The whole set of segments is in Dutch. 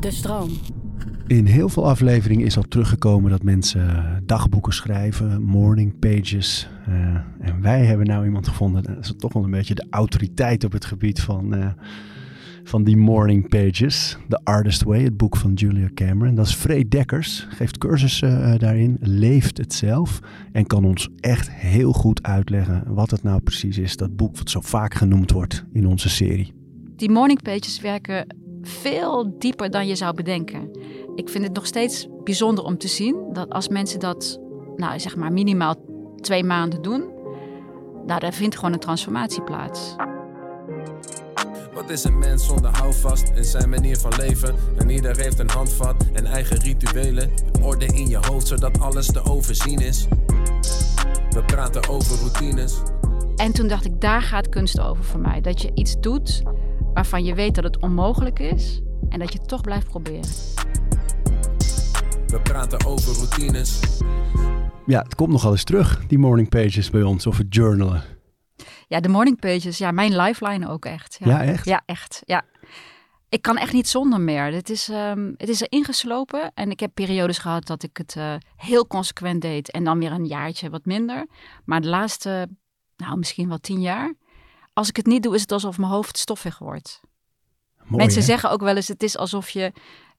De stroom. In heel veel afleveringen is al teruggekomen dat mensen dagboeken schrijven, morning pages. Uh, en wij hebben nou iemand gevonden, dat is toch wel een beetje de autoriteit op het gebied van, uh, van die morning pages. The Artist Way, het boek van Julia Cameron. Dat is Free Dekkers, geeft cursussen uh, daarin, leeft het zelf en kan ons echt heel goed uitleggen wat het nou precies is, dat boek wat zo vaak genoemd wordt in onze serie. Die morning pages werken veel dieper dan je zou bedenken. Ik vind het nog steeds bijzonder om te zien dat als mensen dat, nou zeg maar minimaal twee maanden doen, nou, daar vindt gewoon een transformatie plaats. Wat is een mens zonder houvast in zijn manier van leven? En ieder heeft een handvat en eigen rituelen. Orde in je hoofd zodat alles te overzien is. We praten over routines. En toen dacht ik, daar gaat kunst over voor mij. Dat je iets doet waarvan je weet dat het onmogelijk is en dat je het toch blijft proberen. We praten over routines. Ja, het komt nogal eens terug, die morning pages bij ons, of het journalen. Ja, de morning pages, ja, mijn lifeline ook echt. Ja, ja echt? Ja, echt. Ja. Ik kan echt niet zonder meer. Het is, um, het is er ingeslopen en ik heb periodes gehad dat ik het uh, heel consequent deed en dan weer een jaartje wat minder. Maar de laatste, nou misschien wel tien jaar, als ik het niet doe, is het alsof mijn hoofd stoffig wordt. Mooi, Mensen hè? zeggen ook wel eens, het is alsof je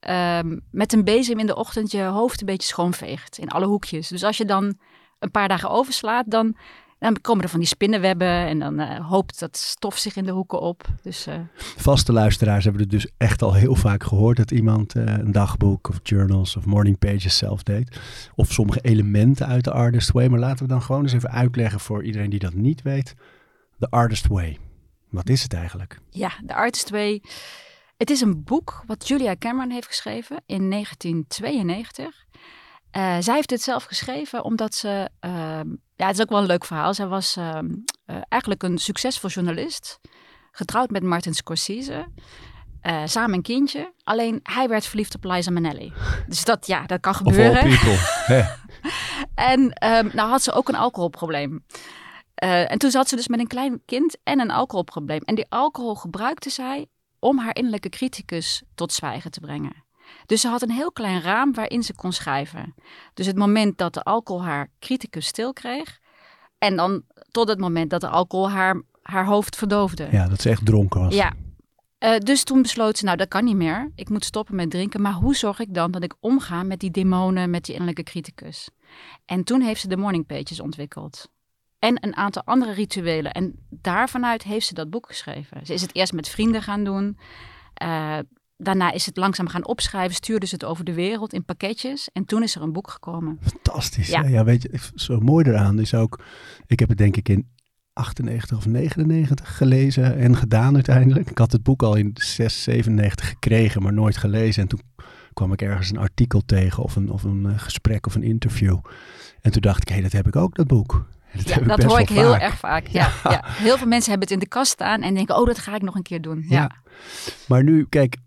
um, met een bezem in de ochtend je hoofd een beetje schoonveegt in alle hoekjes. Dus als je dan een paar dagen overslaat, dan, dan komen er van die spinnenwebben en dan uh, hoopt dat stof zich in de hoeken op. Dus, uh... Vaste luisteraars hebben het dus echt al heel vaak gehoord dat iemand uh, een dagboek of journals of morning pages zelf deed. Of sommige elementen uit de Artist Way. Maar laten we dan gewoon eens even uitleggen voor iedereen die dat niet weet. The Artist Way. Wat is het eigenlijk? Ja, The Artist Way. Het is een boek wat Julia Cameron heeft geschreven in 1992. Uh, zij heeft het zelf geschreven omdat ze, uh, ja, het is ook wel een leuk verhaal. Zij was uh, eigenlijk een succesvol journalist, getrouwd met Martin Scorsese. Uh, samen een kindje. Alleen hij werd verliefd op Liza Minnelli. Dus dat, ja, dat kan gebeuren. Of all people. en um, nou had ze ook een alcoholprobleem. Uh, en toen zat ze dus met een klein kind en een alcoholprobleem. En die alcohol gebruikte zij om haar innerlijke criticus tot zwijgen te brengen. Dus ze had een heel klein raam waarin ze kon schrijven. Dus het moment dat de alcohol haar criticus stil kreeg. En dan tot het moment dat de alcohol haar, haar hoofd verdoofde. Ja, dat ze echt dronken was. Ja. Uh, dus toen besloot ze, nou dat kan niet meer. Ik moet stoppen met drinken. Maar hoe zorg ik dan dat ik omga met die demonen, met die innerlijke criticus? En toen heeft ze de morning pages ontwikkeld en een aantal andere rituelen. En daarvanuit heeft ze dat boek geschreven. Ze is het eerst met vrienden gaan doen. Uh, daarna is het langzaam gaan opschrijven. Stuurde ze het over de wereld in pakketjes. En toen is er een boek gekomen. Fantastisch. Ja, ja weet je, zo mooi eraan is ook... Ik heb het denk ik in 98 of 99 gelezen en gedaan uiteindelijk. Ik had het boek al in 6, 97 gekregen, maar nooit gelezen. En toen kwam ik ergens een artikel tegen of een, of een uh, gesprek of een interview. En toen dacht ik, hé, hey, dat heb ik ook, dat boek. Dat, ja, dat hoor ik heel vaak. erg vaak. Ja, ja. ja, Heel veel mensen hebben het in de kast staan en denken, oh, dat ga ik nog een keer doen. Ja. Maar nu, kijk,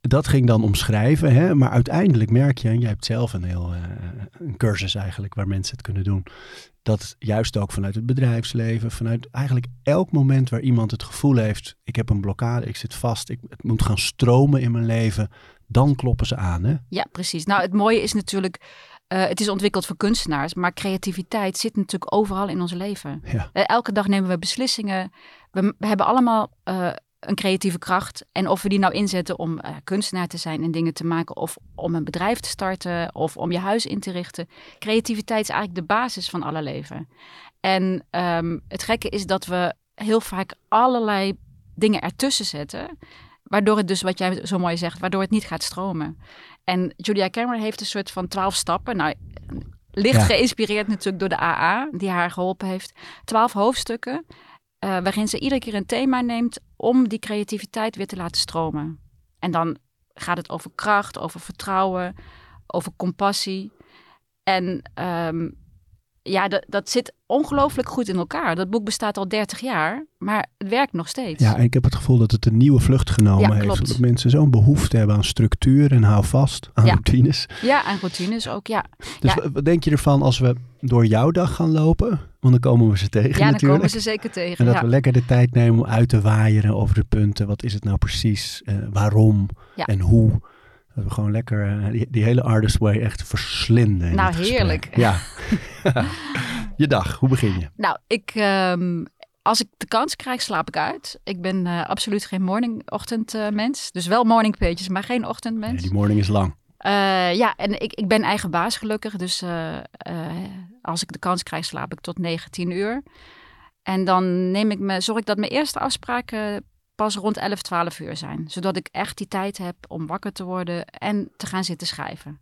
dat ging dan omschrijven, hè? maar uiteindelijk merk je, en jij hebt zelf een heel uh, een cursus eigenlijk waar mensen het kunnen doen, dat juist ook vanuit het bedrijfsleven, vanuit eigenlijk elk moment waar iemand het gevoel heeft, ik heb een blokkade, ik zit vast, ik, het moet gaan stromen in mijn leven, dan kloppen ze aan. Hè? Ja, precies. Nou, het mooie is natuurlijk, uh, het is ontwikkeld voor kunstenaars, maar creativiteit zit natuurlijk overal in ons leven. Ja. Uh, elke dag nemen we beslissingen. We, we hebben allemaal uh, een creatieve kracht. En of we die nou inzetten om kunstenaar te zijn en dingen te maken, of om een bedrijf te starten, of om je huis in te richten. Creativiteit is eigenlijk de basis van alle leven. En um, het gekke is dat we heel vaak allerlei dingen ertussen zetten. Waardoor het dus, wat jij zo mooi zegt, waardoor het niet gaat stromen. En Julia Cameron heeft een soort van twaalf stappen. Nou, licht ja. geïnspireerd natuurlijk door de AA, die haar geholpen heeft. Twaalf hoofdstukken, uh, waarin ze iedere keer een thema neemt om die creativiteit weer te laten stromen. En dan gaat het over kracht, over vertrouwen, over compassie. En um, ja, dat, dat zit ongelooflijk goed in elkaar. Dat boek bestaat al 30 jaar, maar het werkt nog steeds. Ja, en ik heb het gevoel dat het een nieuwe vlucht genomen Ja, heeft. Dat mensen zo'n behoefte hebben aan structuur en hou vast aan Ja. routines. Ja, en routines ook, ja. Dus Ja. wat- denk je ervan als we door jouw dag gaan lopen? Want dan komen we ze tegen Ja, dan natuurlijk. komen ze zeker tegen. En dat we lekker de tijd nemen om uit te waaieren over de punten. Wat is het nou precies? eh, waarom? Ja. En hoe? Dat we gewoon lekker eh, die, die hele artist way echt verslinden. in Nou, heerlijk. Ja. je dag, hoe begin je? Nou, ik, ehm, als ik de kans krijg, slaap ik uit. Ik ben eh, absoluut geen morning-ochtendmens. dus wel morning pages, maar geen ochtendmens. Nee, die morning is lang. Eh, ja, en ik, ik ben eigen baas gelukkig. Dus eh, eh, als ik de kans krijg, slaap ik tot 19 uur. En dan neem ik me, zorg ik dat mijn eerste afspraken pas rond 11, 12 uur zijn. Zodat ik echt die tijd heb om wakker te worden en te gaan zitten schrijven.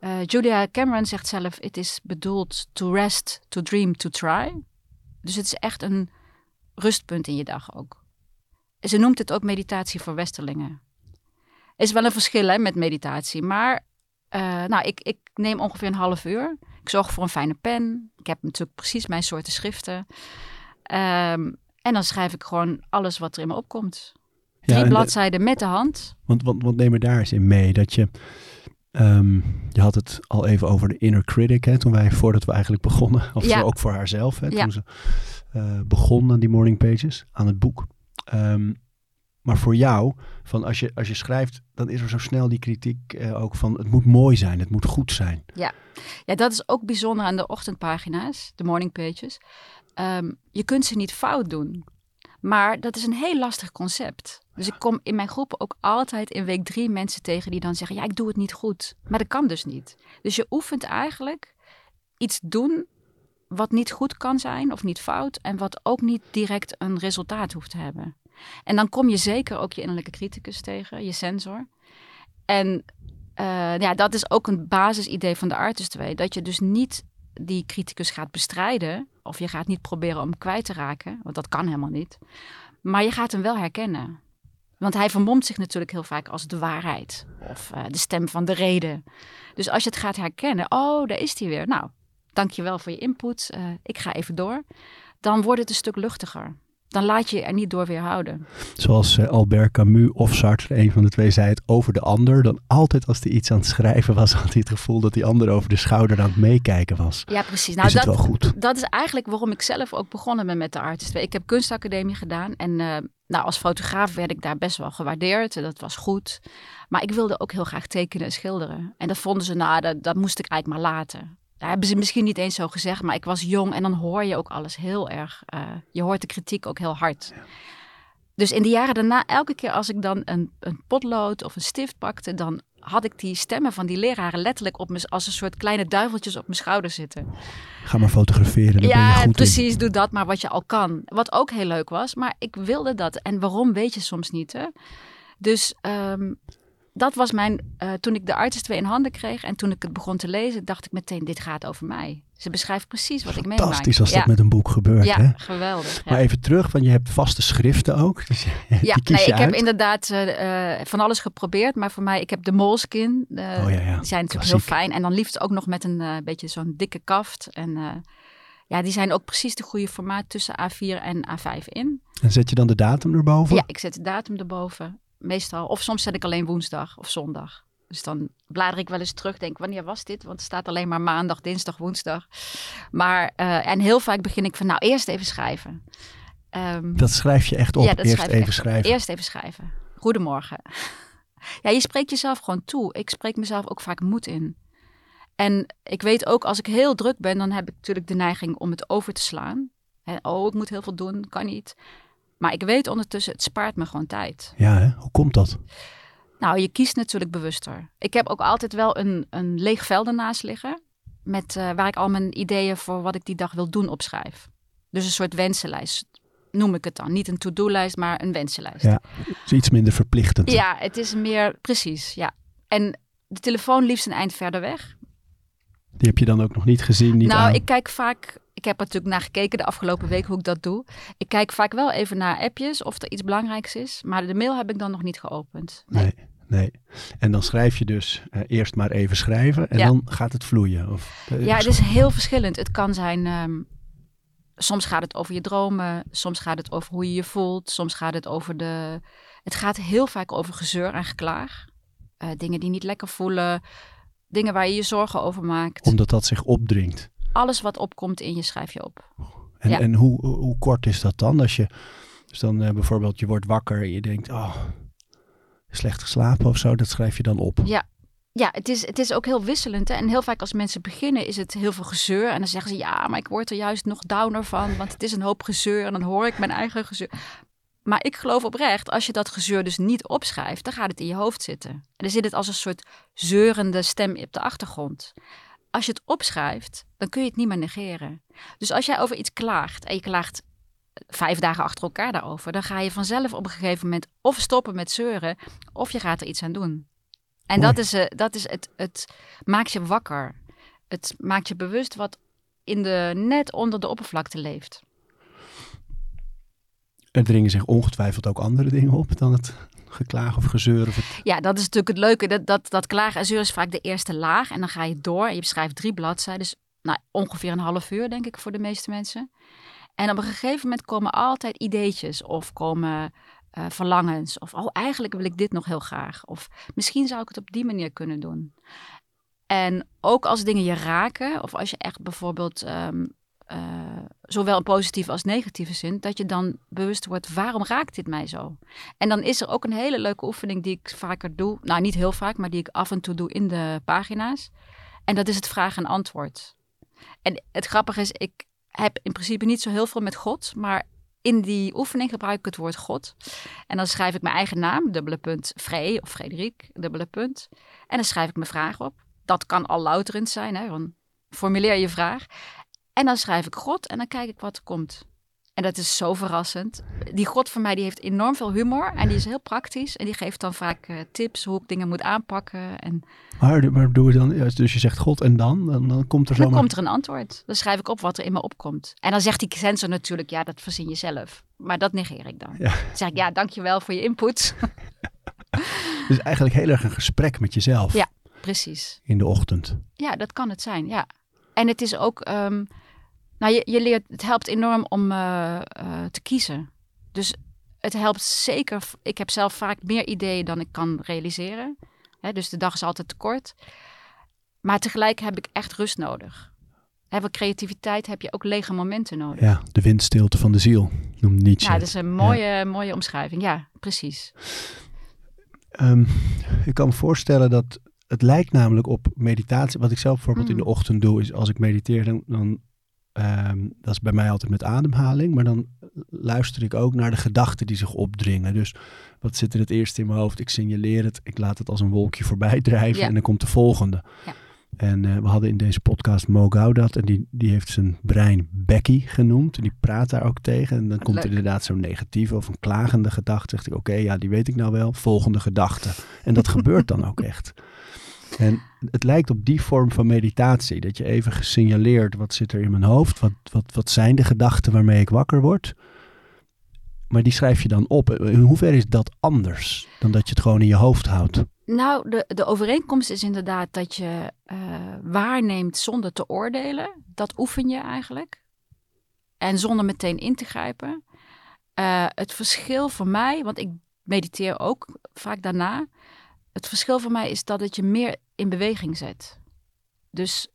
Eh, Julia Cameron zegt zelf, het is bedoeld to rest, to dream, to try. Dus het is echt een rustpunt in je dag ook. Ze noemt het ook meditatie voor westerlingen. Is wel een verschil hè, met meditatie. Maar eh, nou, ik, ik neem ongeveer een half uur. Ik zorg voor een fijne pen. Ik heb natuurlijk precies mijn soorten schriften. Ehm, en dan schrijf ik gewoon alles wat er in me opkomt. Drie en de- bladzijden met de hand. Want, want, want neem me daar eens in mee. Dat je, ehm, je had het al even over de inner critic, hè, toen wij, voordat we eigenlijk begonnen. Of Ja. zo ook voor haarzelf, hè, Ja. toen ze eh, begon aan die morning pages, aan het boek. Ehm, maar voor jou, van als, je, als je schrijft, dan is er zo snel die kritiek eh, ook van het moet mooi zijn, het moet goed zijn. Ja, dat is ook bijzonder aan de ochtendpagina's, de morning pages. Ehm, je kunt ze niet fout doen. Maar dat is een heel lastig concept. Dus ik kom in mijn groepen ook altijd in week drie mensen tegen die dan zeggen: Ja, ik doe het niet goed. Maar dat kan dus niet. Dus je oefent eigenlijk iets doen wat niet goed kan zijn of niet fout. En wat ook niet direct een resultaat hoeft te hebben. En dan kom je zeker ook je innerlijke criticus tegen, je sensor. En eh, ja, dat is ook een basisidee van de Artist Way. Dat je dus niet die criticus gaat bestrijden. Of je gaat niet proberen om kwijt te raken. Want dat kan helemaal niet. Maar je gaat hem wel herkennen. Want hij vermomt zich natuurlijk heel vaak als de waarheid. Of eh, de stem van de reden. Dus als je het gaat herkennen. Oh, daar is hij weer. Nou, dankjewel voor je input. Eh, ik ga even door. Dan wordt het een stuk luchtiger. Dan laat je je er niet door weerhouden. Zoals eh, Albert Camus of Sartre, een van de twee, zei het over de ander. Dan altijd als hij iets aan het schrijven was, had hij het gevoel dat die ander over de schouder aan het meekijken was. Ja, precies. Nou, is het dat, wel goed? dat is eigenlijk waarom ik zelf ook begonnen ben met de Artist. Ik heb kunstacademie gedaan en eh, nou, als fotograaf werd ik daar best wel gewaardeerd. Dat was goed. Maar ik wilde ook heel graag tekenen en schilderen. En dat vonden ze, nou, dat, dat moest ik eigenlijk maar laten. Daar hebben ze misschien niet eens zo gezegd, maar ik was jong en dan hoor je ook alles heel erg. eh, je hoort de kritiek ook heel hard. Dus in de jaren daarna, elke keer als ik dan een, een potlood of een stift pakte, dan had ik die stemmen van die leraren letterlijk op me, als een soort kleine duiveltjes op mijn schouder zitten. Ga maar fotograferen, daar ben je Ja, goed in. precies. Doe dat maar wat je al kan. Wat ook heel leuk was, maar ik wilde dat. En waarom weet je soms niet, hè? Dus ehm, dat was mijn... eh, toen ik de Artist 2 in handen kreeg en toen ik het begon te lezen, dacht ik meteen, dit gaat over mij. Ze beschrijft precies wat ik meemaak. Fantastisch als ja. dat met een boek gebeurt. Ja, Hè? geweldig. Ja. Maar even terug, want je hebt vaste schriften ook. Dus Ja, nee, ik heb inderdaad eh, eh, van alles geprobeerd. Maar voor mij, ik heb de Moleskin. eh, Oh ja, ja. Die zijn natuurlijk Klassiek. heel fijn. En dan liefst ook nog met een beetje zo'n dikke kaft. En ja, die zijn ook precies de goede formaat tussen A4 en A5 in. En zet je dan de datum erboven? Ja, ik zet de datum erboven. Meestal. Of soms zet ik alleen woensdag of zondag. Dus dan blader ik wel eens terug, denk wanneer was dit? Want er staat alleen maar maandag, dinsdag, woensdag. Maar, eh, en heel vaak begin ik van, nou eerst even schrijven. Ehm, Dat schrijf je echt op. ja, dat Eerst schrijf even op. schrijven. Eerst even schrijven. Goedemorgen. Ja, je spreekt jezelf gewoon toe. Ik spreek mezelf ook vaak moed in. En ik weet ook, als ik heel druk ben, dan heb ik natuurlijk de neiging om het over te slaan. Hè, oh, ik moet heel veel doen, kan niet. Maar ik weet ondertussen, het spaart me gewoon tijd. Ja, hè? hoe komt dat? Nou, je kiest natuurlijk bewuster. Ik heb ook altijd wel een, een leeg vel ernaast liggen. Met, eh, waar ik al mijn ideeën voor wat ik die dag wil doen opschrijf. Dus een soort wensenlijst noem ik het dan. Niet een to-do-lijst, maar een wensenlijst. Ja, is iets minder verplichtend. Ja, het is meer precies. Ja. En de telefoon liefst een eind verder weg. Die heb je dan ook nog niet gezien, niet nou, aan. ik kijk vaak. Ik heb er natuurlijk naar gekeken de afgelopen week hoe ik dat doe. Ik kijk vaak wel even naar appjes of er iets belangrijks is. Maar de mail heb ik dan nog niet geopend. Nee. Nee, Nee. En dan schrijf je dus eh, eerst maar even schrijven en Ja. dan gaat het vloeien. Of, eh, Ja, het is heel verschillend. Het kan zijn, ehm, soms gaat het over je dromen, soms gaat het over hoe je je voelt, soms gaat het over de... Het gaat heel vaak over gezeur en geklaag. Eh, dingen die niet lekker voelen, dingen waar je je zorgen over maakt. Omdat dat zich opdringt. Alles wat opkomt in je schrijf je op. En, Ja. en hoe, hoe kort is dat dan? Als je dus dan eh, bijvoorbeeld je wordt wakker en je denkt, oh, slecht geslapen of zo, dat schrijf je dan op. Ja, ja het, is, het is ook heel wisselend. Hè? En heel vaak als mensen beginnen is het heel veel gezeur. En dan zeggen ze, ja, maar ik word er juist nog downer van. Want het is een hoop gezeur en dan hoor ik mijn eigen gezeur. Maar ik geloof oprecht, als je dat gezeur dus niet opschrijft, dan gaat het in je hoofd zitten. En dan zit het als een soort zeurende stem op de achtergrond. Als je het opschrijft, dan kun je het niet meer negeren. Dus als jij over iets klaagt en je klaagt vijf dagen achter elkaar daarover, dan ga je vanzelf op een gegeven moment of stoppen met zeuren, of je gaat er iets aan doen. En Mooi. dat is, eh, dat is het, het maakt je wakker. Het maakt je bewust wat in de, net onder de oppervlakte leeft. Er dringen zich ongetwijfeld ook andere dingen op dan het geklaag of gezeur. Of het... Ja, dat is natuurlijk het leuke. Dat, dat, dat klagen en zeuren is vaak de eerste laag. En dan ga je door en je beschrijft drie bladzijden. Dus nou, ongeveer een half uur, denk ik, voor de meeste mensen. En op een gegeven moment komen altijd ideetjes of komen eh, verlangens. Of oh, eigenlijk wil ik dit nog heel graag. Of misschien zou ik het op die manier kunnen doen. En ook als dingen je raken, of als je echt bijvoorbeeld ehm, eh, zowel in positieve als negatieve zin, dat je dan bewust wordt, waarom raakt dit mij zo? En dan is er ook een hele leuke oefening die ik vaker doe. Nou, niet heel vaak, maar die ik af en toe doe in de pagina's. En dat is het vraag en antwoord. En het grappige is, ik heb in principe niet zo heel veel met God, maar in die oefening gebruik ik het woord God. En dan schrijf ik mijn eigen naam, dubbele punt, Free of Frederik, dubbele punt. En dan schrijf ik mijn vraag op. Dat kan al louterend zijn, hè? Dan formuleer je vraag. En dan schrijf ik God en dan kijk ik wat er komt. En dat is zo verrassend. Die God van mij die heeft enorm veel humor en die is heel praktisch. En die geeft dan vaak eh, tips hoe ik dingen moet aanpakken. En Maar, maar doe je dan, dus je zegt God en dan? Dan, dan komt er dan zomaar... komt er een antwoord. Dan schrijf ik op wat er in me opkomt. En dan zegt die sensor natuurlijk, ja, dat verzin je zelf. Maar dat negeer ik dan. Ja. Dan zeg ik, ja, dankjewel voor je input. Dus eigenlijk heel erg een gesprek met jezelf Ja. Precies. in de ochtend. Ja, dat kan het zijn, ja. En het is ook, ehm, nou, je, je leert, het helpt enorm om eh, eh, te kiezen. Dus het helpt zeker. Ik heb zelf vaak meer ideeën dan ik kan realiseren. Hè, dus de dag is altijd te kort. Maar tegelijk heb ik echt rust nodig. Hè, creativiteit heb je ook lege momenten nodig. Ja, de windstilte van de ziel, noemt Nietzsche. Ja, dat is een mooie, mooie omschrijving. Ja, precies. Ehm, ik kan me voorstellen dat het lijkt namelijk op meditatie. Wat ik zelf bijvoorbeeld in de Mm. ochtend doe, is als ik mediteer, dan, dan ehm, dat is bij mij altijd met ademhaling. Maar dan luister ik ook naar de gedachten die zich opdringen. Dus wat zit er het eerst in mijn hoofd? Ik signaleer het, ik laat het als een wolkje voorbij drijven Ja. en dan komt de volgende. Ja. En eh, we hadden in deze podcast Mo Gaudat en die, die heeft zijn brein Becky genoemd. En die praat daar ook tegen. En dan komt er inderdaad zo'n negatieve of een klagende gedachte. Zegt ik, oké, ja, die weet ik nou wel. Volgende gedachte. En dat gebeurt dan ook echt. En het lijkt op die vorm van meditatie. Dat je even gesignaleerd, wat zit er in mijn hoofd? Wat, wat, wat zijn de gedachten waarmee ik wakker word? Maar die schrijf je dan op. In hoeverre is dat anders dan dat je het gewoon in je hoofd houdt? Nou, de, de overeenkomst is inderdaad dat je eh, waarneemt zonder te oordelen. Dat oefen je eigenlijk. En zonder meteen in te grijpen. Eh, het verschil voor mij, want ik mediteer ook vaak daarna. Het verschil voor mij is dat het je meer in beweging zet. Dus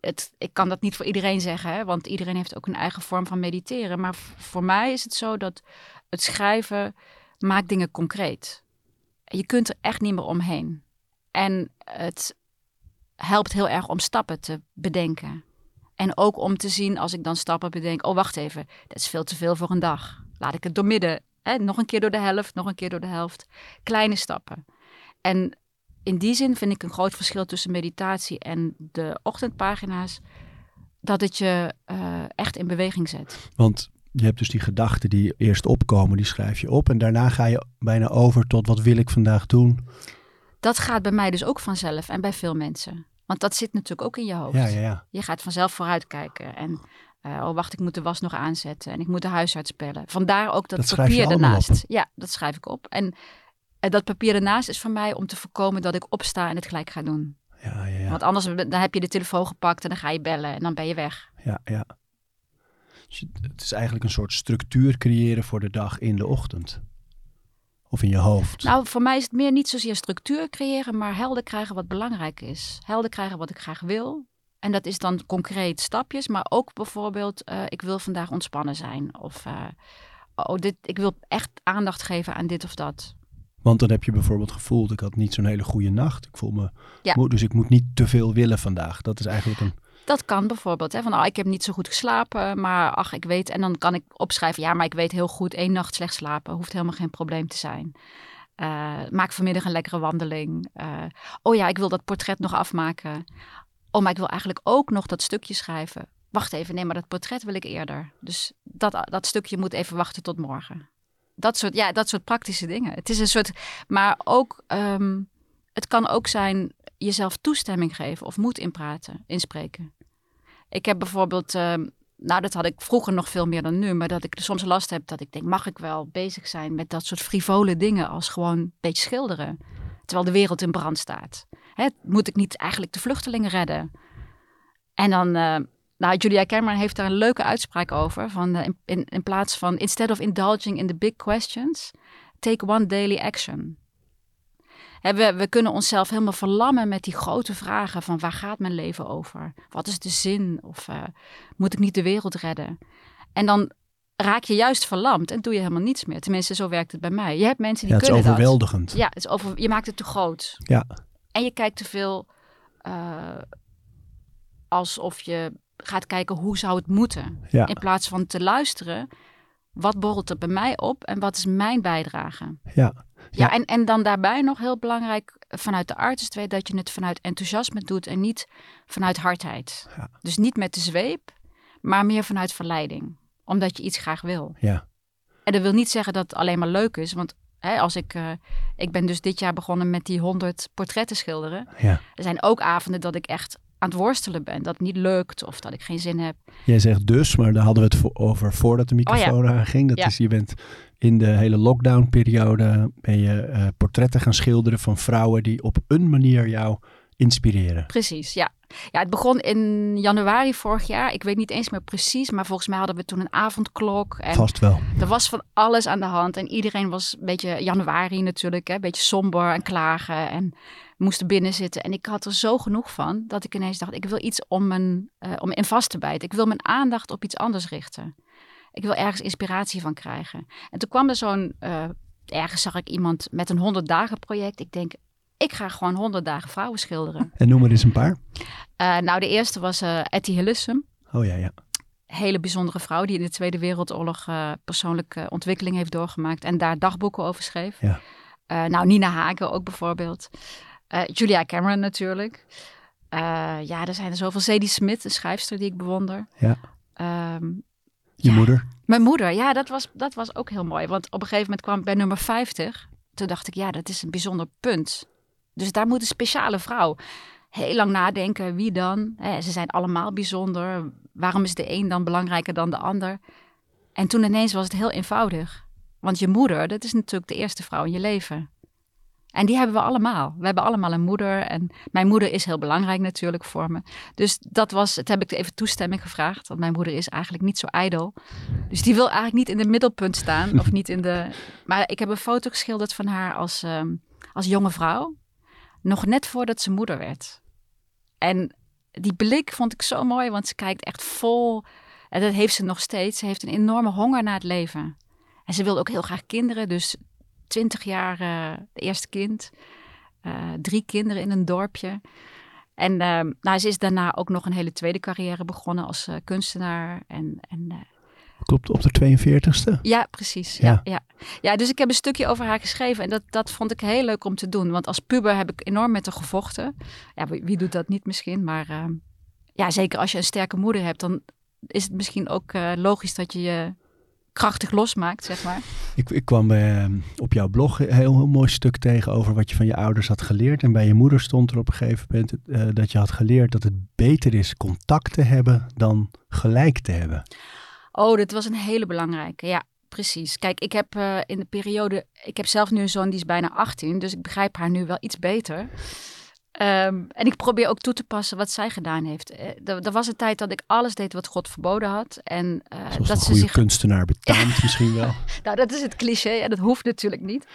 het, ik kan dat niet voor iedereen zeggen, hè, want iedereen heeft ook een eigen vorm van mediteren. Maar voor mij is het zo dat het schrijven maakt dingen concreet. Je kunt er echt niet meer omheen. En het helpt heel erg om stappen te bedenken. En ook om te zien als ik dan stappen bedenk. Oh, wacht even. Dat is veel te veel voor een dag. Laat ik het doormidden. Hè? Nog een keer door de helft, nog een keer door de helft. Kleine stappen. En in die zin vind ik een groot verschil tussen meditatie en de ochtendpagina's. Dat het je eh, echt in beweging zet. Want je hebt dus die gedachten die eerst opkomen, die schrijf je op. En daarna ga je bijna over tot wat wil ik vandaag doen. Dat gaat bij mij dus ook vanzelf en bij veel mensen. Want dat zit natuurlijk ook in je hoofd. Ja, ja, ja. Je gaat vanzelf vooruitkijken. En eh, oh, wacht, ik moet de was nog aanzetten. En ik moet de huisarts bellen. Vandaar ook dat, papier ernaast. Ja, dat schrijf ik op. En En dat papier ernaast is voor mij om te voorkomen dat ik opsta en het gelijk ga doen. Ja, ja, ja. Want anders dan heb je de telefoon gepakt en dan ga je bellen en dan ben je weg. ja, ja. Dus het is eigenlijk een soort structuur creëren voor de dag in de ochtend. Of in je hoofd. Nou, voor mij is het meer niet zozeer structuur creëren, maar helder krijgen wat belangrijk is. Helder krijgen wat ik graag wil. En dat is dan concreet stapjes, maar ook bijvoorbeeld, eh, ik wil vandaag ontspannen zijn. Of eh, oh, dit, ik wil echt aandacht geven aan dit of dat. Want dan heb je bijvoorbeeld gevoeld, ik had niet zo'n hele goede nacht. Ik voel me Ja. moe, dus ik moet niet te veel willen vandaag. Dat is eigenlijk een... Dat kan bijvoorbeeld. Hè, van, oh, ik heb niet zo goed geslapen, maar ach, ik weet. En dan kan ik opschrijven, ja, maar ik weet heel goed, één nacht slecht slapen hoeft helemaal geen probleem te zijn. Eh, maak vanmiddag een lekkere wandeling. Eh, oh ja, ik wil dat portret nog afmaken. Oh, maar ik wil eigenlijk ook nog dat stukje schrijven. Wacht even, nee, maar dat portret wil ik eerder. Dus dat, dat stukje moet even wachten tot morgen. Dat soort, ja, dat soort praktische dingen. Het is een soort, maar ook, ehm, het kan ook zijn jezelf toestemming geven of moed inpraten, inspreken. Ik heb bijvoorbeeld, ehm, nou dat had ik vroeger nog veel meer dan nu, maar dat ik er soms last heb dat ik denk, mag ik wel bezig zijn met dat soort frivole dingen als gewoon een beetje schilderen, terwijl de wereld in brand staat. Hè, moet ik niet eigenlijk de vluchtelingen redden? En dan, eh, nou Julia Cameron heeft daar een leuke uitspraak over, van eh, in, in, in plaats van, instead of indulging in the big questions, take one daily action. We, we kunnen onszelf helemaal verlammen met die grote vragen van waar gaat mijn leven over? Wat is de zin? Of eh, moet ik niet de wereld redden? En dan raak je juist verlamd en doe je helemaal niets meer. Tenminste, zo werkt het bij mij. Je hebt mensen die Ja, het is kunnen dat. overweldigend. Ja, het is over, je maakt het te groot. Ja. En je kijkt te veel eh, alsof je gaat kijken hoe zou het moeten. Ja. In plaats van te luisteren, wat borrelt er bij mij op en wat is mijn bijdrage? Ja. Ja, Ja. En, en dan daarbij nog heel belangrijk vanuit de artist weet dat je het vanuit enthousiasme doet en niet vanuit hardheid. Ja. Dus niet met de zweep, maar meer vanuit verleiding. Omdat je iets graag wil. Ja. En dat wil niet zeggen dat het alleen maar leuk is. Want hè, als ik, eh, ik ben dus dit jaar begonnen met die 100 portretten schilderen. ja. Er zijn ook avonden dat ik echt aan het worstelen ben. Dat het niet lukt of dat ik geen zin heb. Jij zegt dus, maar daar hadden we het voor, over voordat de microfoon aanging. Dat Oh Ja. is, je bent in de hele lockdown-periode ben je eh, portretten gaan schilderen van vrouwen die op een manier jou inspireren. Precies, ja. Ja, het begon in januari vorig jaar. Ik weet niet eens meer precies, maar volgens mij hadden we toen een avondklok. En Vast wel. er was van alles aan de hand. En iedereen was een beetje januari natuurlijk, hè, een beetje somber en klagen. En moesten binnen zitten. En ik had er zo genoeg van dat ik ineens dacht, ik wil iets om, mijn, eh, om in vast te bijten. Ik wil mijn aandacht op iets anders richten. Ik wil ergens inspiratie van krijgen. En toen kwam er zo'n, eh, ergens zag ik iemand met een 100 dagen project. Ik denk, ik ga gewoon 100 dagen vrouwen schilderen. En noem er eens een paar. Eh, nou, de eerste was eh Etty Hillesum. Oh ja, ja. Hele bijzondere vrouw die in de Tweede Wereldoorlog persoonlijke ontwikkeling heeft doorgemaakt en daar dagboeken over schreef. Ja. Nou, Nina Hagen ook bijvoorbeeld. Eh, Julia Cameron natuurlijk. Eh, ja, er zijn er zoveel. Zadie Smith, een schrijfster die ik bewonder. Ja. Ehm, Je Ja. moeder. mijn moeder, ja, dat was, dat was ook heel mooi. Want op een gegeven moment kwam ik bij nummer 50. Toen dacht ik, ja, dat is een bijzonder punt. Dus daar moet een speciale vrouw. Heel lang nadenken, wie dan? Ze zijn allemaal bijzonder. Waarom is de een dan belangrijker dan de ander? En toen ineens was het heel eenvoudig. Want je moeder, dat is natuurlijk de eerste vrouw in je leven. En die hebben we allemaal. We hebben allemaal een moeder. En mijn moeder is heel belangrijk natuurlijk voor me. Dus dat was, het heb ik even toestemming gevraagd. Want mijn moeder is eigenlijk niet zo ijdel. Dus die wil eigenlijk niet in het middelpunt staan. Of niet in de. Maar ik heb een foto geschilderd van haar als, ehm, als jonge vrouw. Nog net voordat ze moeder werd. En die blik vond ik zo mooi, want ze kijkt echt vol. En dat heeft ze nog steeds. Ze heeft een enorme honger naar het leven. En ze wilde ook heel graag kinderen. Dus twintig jaar eh de eerste kind. Eh, drie kinderen in een dorpje. En ehm, nou, ze is daarna ook nog een hele tweede carrière begonnen als eh, kunstenaar. En, en eh, Klopt, op de 42ste. ja, precies. Ja. Ja. Ja, ja. dus ik heb een stukje over haar geschreven. En dat, dat vond ik heel leuk om te doen. Want als puber heb ik enorm met haar gevochten. Ja, wie, wie doet dat niet misschien? Maar ja, zeker als je een sterke moeder hebt, dan is het misschien ook eh, logisch dat je je krachtig losmaakt, zeg maar. Ik, ik kwam eh, op jouw blog een heel, heel mooi stuk tegen over wat je van je ouders had geleerd. En bij je moeder stond er op een gegeven moment eh, dat je had geleerd dat het beter is contact te hebben dan gelijk te hebben. Oh, dit was een hele belangrijke. Ja, precies. Kijk, ik heb uh, in de periode, ik heb zelf nu een zoon die is bijna 18, dus ik begrijp haar nu wel iets beter. Um, en ik probeer ook toe te passen wat zij gedaan heeft. Er was een tijd dat ik alles deed wat God verboden had. En, uh, dat een ze zich... kunstenaar betaamt misschien wel. nou, dat is het cliché en dat hoeft natuurlijk niet.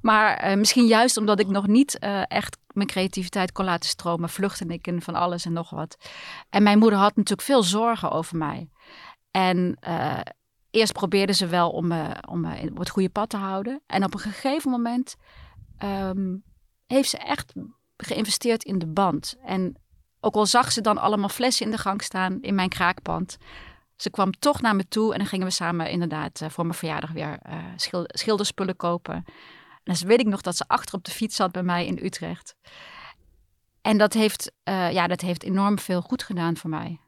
Maar uh, misschien juist omdat ik nog niet echt mijn creativiteit kon laten stromen, vluchtte ik in van alles en nog wat. En mijn moeder had natuurlijk veel zorgen over mij. En eerst probeerde ze wel om me, om me op het goede pad te houden. En op een gegeven moment um, heeft ze echt geïnvesteerd in de band. En ook al zag ze dan allemaal flessen in de gang staan in mijn kraakpand. Ze kwam toch naar me toe en dan gingen we samen inderdaad uh, voor mijn verjaardag weer uh, schilderspullen kopen. En dan weet ik nog dat ze achter op de fiets zat bij mij in Utrecht. En dat heeft, uh, ja, dat heeft enorm veel goed gedaan voor mij.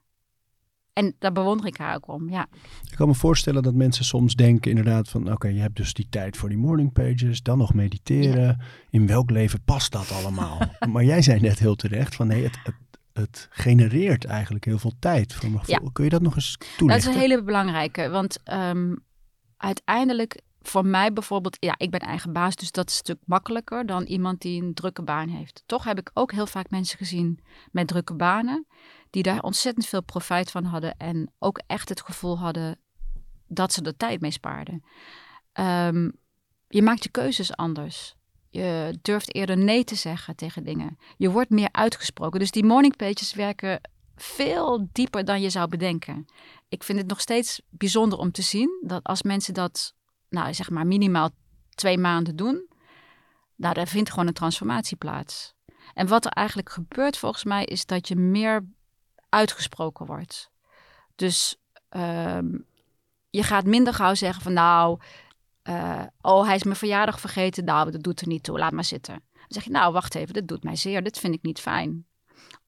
En daar bewonder ik haar ook om, ja. Ik kan me voorstellen dat mensen soms denken inderdaad van... oké, je hebt dus die tijd voor die morning pages, dan nog mediteren. In welk leven past dat allemaal? maar jij zei net heel terecht van nee, het, het, het genereert eigenlijk heel veel tijd. Ja. Kun je dat nog eens toelichten? Dat is een hele belangrijke, want um, uiteindelijk voor mij bijvoorbeeld, ja, ik ben eigen baas, dus dat is een stuk makkelijker dan iemand die een drukke baan heeft. Toch heb ik ook heel vaak mensen gezien met drukke banen, die daar ontzettend veel profijt van hadden en ook echt het gevoel hadden dat ze er tijd mee spaarden. Um, je maakt je keuzes anders. Je durft eerder nee te zeggen tegen dingen. Je wordt meer uitgesproken. Dus die morning pages werken veel dieper dan je zou bedenken. Ik vind het nog steeds bijzonder om te zien dat als mensen dat nou, zeg maar minimaal twee maanden doen, nou, daar vindt gewoon een transformatie plaats. En wat er eigenlijk gebeurt volgens mij is dat je meer uitgesproken wordt. Dus ehm, je gaat minder gauw zeggen van nou, uh, oh hij is mijn verjaardag vergeten, nou dat doet er niet toe, laat maar zitten. Dan zeg je nou wacht even, dit doet mij zeer, dit vind ik niet fijn.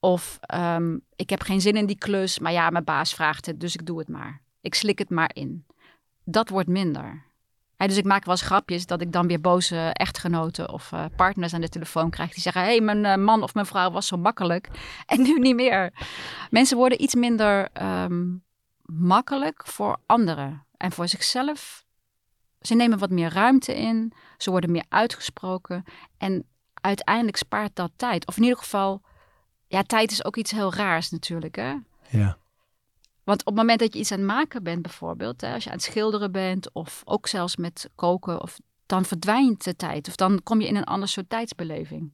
Of um, ik heb geen zin in die klus, maar ja, mijn baas vraagt het, dus ik doe het maar. Ik slik het maar in. Dat wordt minder dus ik maak wel eens grapjes dat ik dan weer boze echtgenoten of uh, partners aan de telefoon krijg. Die zeggen, hé, hey, mijn uh, man of mijn vrouw was zo makkelijk. En nu niet meer. Mensen worden iets minder um, makkelijk voor anderen. En voor zichzelf. Ze nemen wat meer ruimte in. Ze worden meer uitgesproken. En uiteindelijk spaart dat tijd. Of in ieder geval, ja, tijd is ook iets heel raars natuurlijk, hè? Ja. Want op het moment dat je iets aan het maken bent, bijvoorbeeld, hè, als je aan het schilderen bent of ook zelfs met koken, of, dan verdwijnt de tijd. Of dan kom je in een ander soort tijdsbeleving.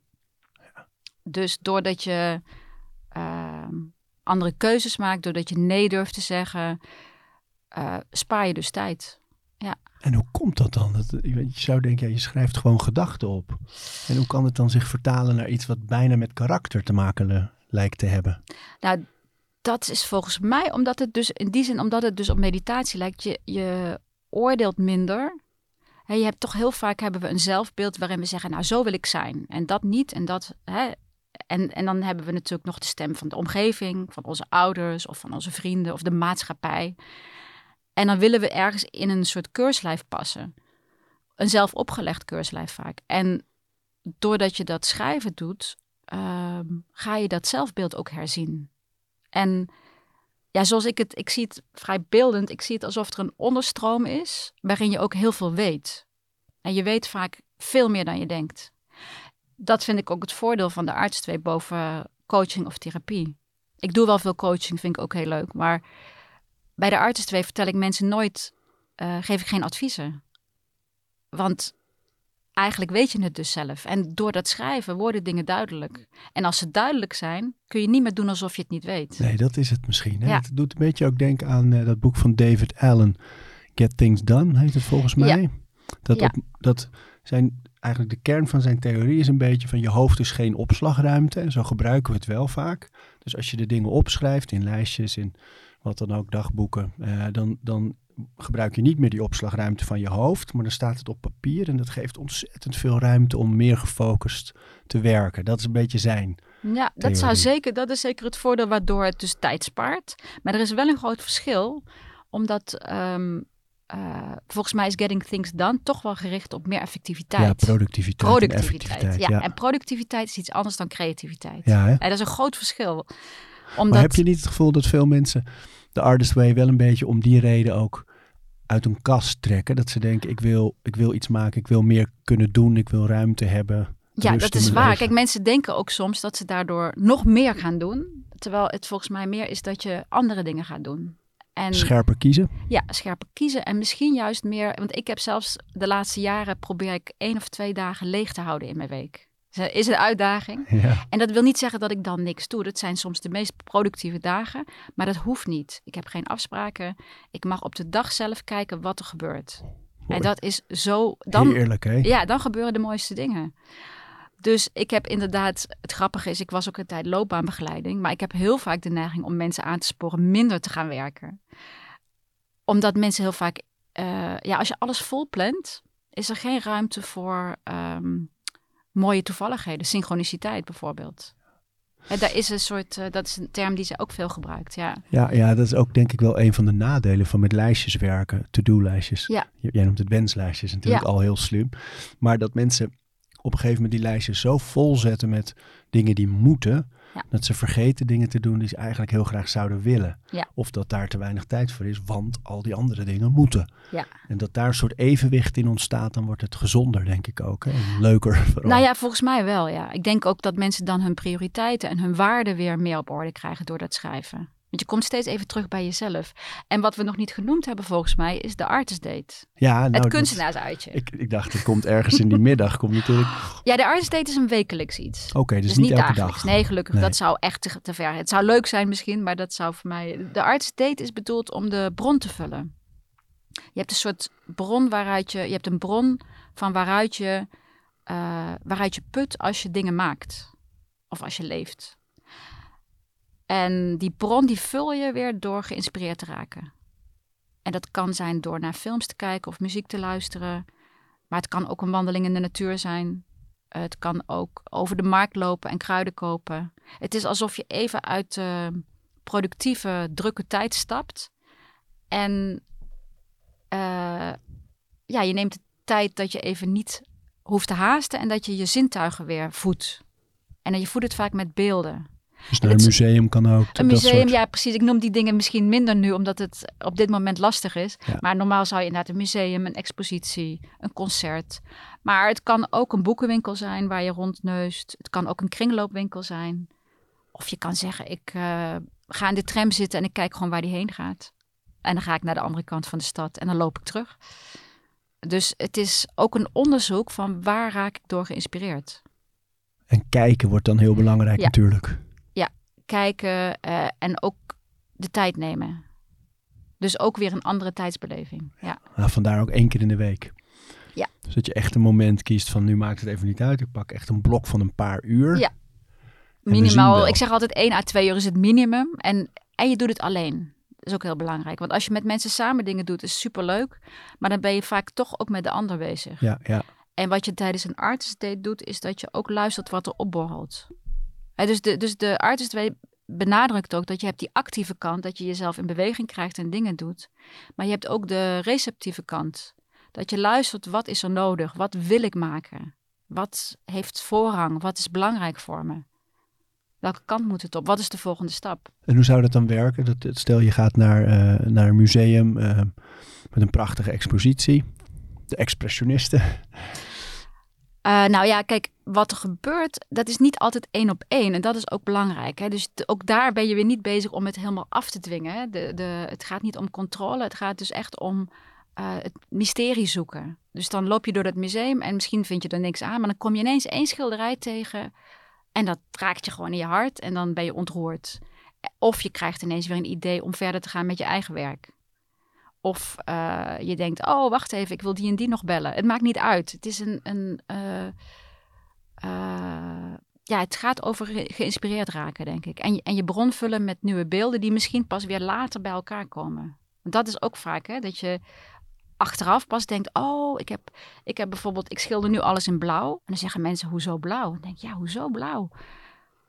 Ja. Dus doordat je uh, andere keuzes maakt, doordat je nee durft te zeggen, uh, spaar je dus tijd. Ja. En hoe komt dat dan? Dat, je zou denken, ja, je schrijft gewoon gedachten op. En hoe kan het dan zich vertalen naar iets wat bijna met karakter te maken lijkt te hebben? Nou, dat is volgens mij omdat het dus in die zin, omdat het dus op meditatie lijkt, je, je oordeelt minder. Je hebt toch heel vaak hebben we een zelfbeeld waarin we zeggen, nou zo wil ik zijn. En dat niet en dat. En, en dan hebben we natuurlijk nog de stem van de omgeving, van onze ouders of van onze vrienden of de maatschappij. En dan willen we ergens in een soort keurslijf passen. Een zelf opgelegd keurslijf vaak. En doordat je dat schrijven doet, uh, ga je dat zelfbeeld ook herzien. En ja, zoals ik het, ik zie het vrij beeldend. Ik zie het alsof er een onderstroom is waarin je ook heel veel weet. En je weet vaak veel meer dan je denkt. Dat vind ik ook het voordeel van de arts twee boven coaching of therapie. Ik doe wel veel coaching, vind ik ook heel leuk. Maar bij de arts twee vertel ik mensen nooit, uh, geef ik geen adviezen. Want eigenlijk weet je het dus zelf. En door dat schrijven worden dingen duidelijk. En als ze duidelijk zijn, kun je niet meer doen alsof je het niet weet. Nee, dat is het misschien. Hè? Het doet een beetje ook denken aan uh, dat boek van David Allen. Get Things Done heet het volgens mij. Ja. Dat, op, dat zijn eigenlijk de kern van zijn theorie is een beetje van je hoofd is geen opslagruimte. En zo gebruiken we het wel vaak. Dus als je de dingen opschrijft in lijstjes, in wat dan ook, dagboeken, uh, dan, dan gebruik je niet meer die opslagruimte van je hoofd, maar dan staat het op papier en dat geeft ontzettend veel ruimte om meer gefocust te werken. Dat is een beetje zijn. Ja, dat, zou zeker, dat is zeker het voordeel waardoor het dus tijd spaart. Maar er is wel een groot verschil, omdat ehm, eh, volgens mij is Getting Things Done toch wel gericht op meer effectiviteit. Ja, productiviteit. Productiviteit, en ja. En productiviteit is iets anders dan creativiteit. Ja, en dat is een groot verschil. Omdat... Maar heb je niet het gevoel dat veel mensen de artist way wel een beetje om die reden ook uit een kast trekken. Dat ze denken, ik wil, ik wil iets maken, ik wil meer kunnen doen, ik wil ruimte hebben. Ja, dat is waar. leven. Kijk, mensen denken ook soms dat ze daardoor nog meer gaan doen. Terwijl het volgens mij meer is dat je andere dingen gaat doen. En Scherper kiezen. ja, scherper kiezen en misschien juist meer. Want ik heb zelfs de laatste jaren probeer ik één of twee dagen leeg te houden in mijn week. Dat is een uitdaging. Ja. En dat wil niet zeggen dat ik dan niks doe. Dat zijn soms de meest productieve dagen. Maar dat hoeft niet. Ik heb geen afspraken. Ik mag op de dag zelf kijken wat er gebeurt. En dat is zo. Dan, Heerlijk, hè? ja, dan gebeuren de mooiste dingen. Dus ik heb inderdaad, het grappige is, ik was ook een tijd loopbaanbegeleiding, maar ik heb heel vaak de neiging om mensen aan te sporen minder te gaan werken. Omdat mensen heel vaak, eh, ja, als je alles vol plant, is er geen ruimte voor ehm, mooie toevalligheden, synchroniciteit bijvoorbeeld. Hè, daar is een soort, eh, dat is een term die ze ook veel gebruikt, ja. Ja, ja, dat is ook denk ik wel een van de nadelen van met lijstjes werken, to-do-lijstjes. Ja. Jij noemt het wenslijstjes natuurlijk Ja. al heel slim. Maar dat mensen op een gegeven moment die lijstjes zo vol zetten met dingen die moeten, Ja. dat ze vergeten dingen te doen die ze eigenlijk heel graag zouden willen. Ja. Of dat daar te weinig tijd voor is, want al die andere dingen moeten. Ja. En dat daar een soort evenwicht in ontstaat, dan wordt het gezonder, denk ik ook. Hè? En leuker vooral. Nou ja, volgens mij wel, ja. Ik denk ook dat mensen dan hun prioriteiten en hun waarden weer meer op orde krijgen door dat schrijven. Want je komt steeds even terug bij jezelf. En wat we nog niet genoemd hebben volgens mij is de artist date. ja, nou, het kunstenaarsuitje. Ik, ik dacht, het komt ergens in die middag. Komt natuurlijk. Ja, de artist date is een wekelijks iets. Oké, dus, Dus niet, elke dagelijks. dag. Nee, gelukkig. Nee. Dat zou echt te, te ver. Het zou leuk zijn misschien, maar dat zou voor mij... De artist date is bedoeld om de bron te vullen. Je hebt een soort bron waaruit je... Je hebt een bron van waaruit je, eh, waaruit je put als je dingen maakt. Of als je leeft. En die bron die vul je weer door geïnspireerd te raken. En dat kan zijn door naar films te kijken of muziek te luisteren. Maar het kan ook een wandeling in de natuur zijn. Het kan ook over de markt lopen en kruiden kopen. Het is alsof je even uit de productieve, drukke tijd stapt. En eh, ja, je neemt de tijd dat je even niet hoeft te haasten en dat je je zintuigen weer voedt. En je voedt het vaak met beelden. Dus naar een museum kan ook. Een museum, soort- ja precies. Ik noem die dingen misschien minder nu, omdat het op dit moment lastig is. Ja. Maar normaal zou je inderdaad een museum, een expositie, een concert. Maar het kan ook een boekenwinkel zijn waar je rondneust. Het kan ook een kringloopwinkel zijn. Of je kan zeggen, ik eh, ga in de tram zitten en ik kijk gewoon waar die heen gaat. En dan ga ik naar de andere kant van de stad en dan loop ik terug. Dus het is ook een onderzoek van waar raak ik door geïnspireerd. En kijken wordt dan heel belangrijk Ja. natuurlijk. Kijken eh, en ook de tijd nemen. Dus ook weer een andere tijdsbeleving. Ja, Nou, vandaar ook één keer in de week. Ja. Dus dat je echt een moment kiest van nu maakt het even niet uit. Ik pak echt een blok van een paar uur. Ja. Minimaal. Ik zeg altijd 1 à 2 uur is het minimum. En, en je doet het alleen. Dat is ook heel belangrijk. Want als je met mensen samen dingen doet, is superleuk. Maar dan ben je vaak toch ook met de ander bezig. Ja, ja. En wat je tijdens een artist date doet, is dat je ook luistert wat er opborrelt. Dus, de, dus de benadrukt ook dat je hebt die actieve kant, dat je jezelf in beweging krijgt en dingen doet. Maar je hebt ook de receptieve kant. Dat je luistert, wat is er nodig? Wat wil ik maken? Wat heeft voorrang? Wat is belangrijk voor me? Welke kant moet het op? Wat is de volgende stap? En hoe zou dat dan werken? Dat- stel je gaat naar, eh, naar een museum eh, met een prachtige expositie. De expressionisten. Eh, nou ja, kijk, wat er gebeurt, dat is niet altijd één op één. En dat is ook belangrijk. Hè? Dus ook daar ben je weer niet bezig om het helemaal af te dwingen. De, de, het gaat niet om controle, het gaat dus echt om eh, het mysterie zoeken. Dus dan loop je door dat museum en misschien vind je er niks aan. Maar dan kom je ineens één schilderij tegen en dat raakt je gewoon in je hart. En dan ben je ontroerd. Of je krijgt ineens weer een idee om verder te gaan met je eigen werk. Of eh, je denkt, oh, wacht even, ik wil die en die nog bellen. Het maakt niet uit. Het is een... een eh, eh, ja, het gaat over ge- geïnspireerd raken, denk ik. En en je bron vullen met nieuwe beelden die misschien pas weer later bij elkaar komen. Want dat is ook vaak, hè, dat je achteraf pas denkt, oh, ik heb, ik heb bijvoorbeeld, ik schilder nu alles in blauw. En dan zeggen mensen, hoezo blauw? Dan denk ik, ja, hoezo blauw?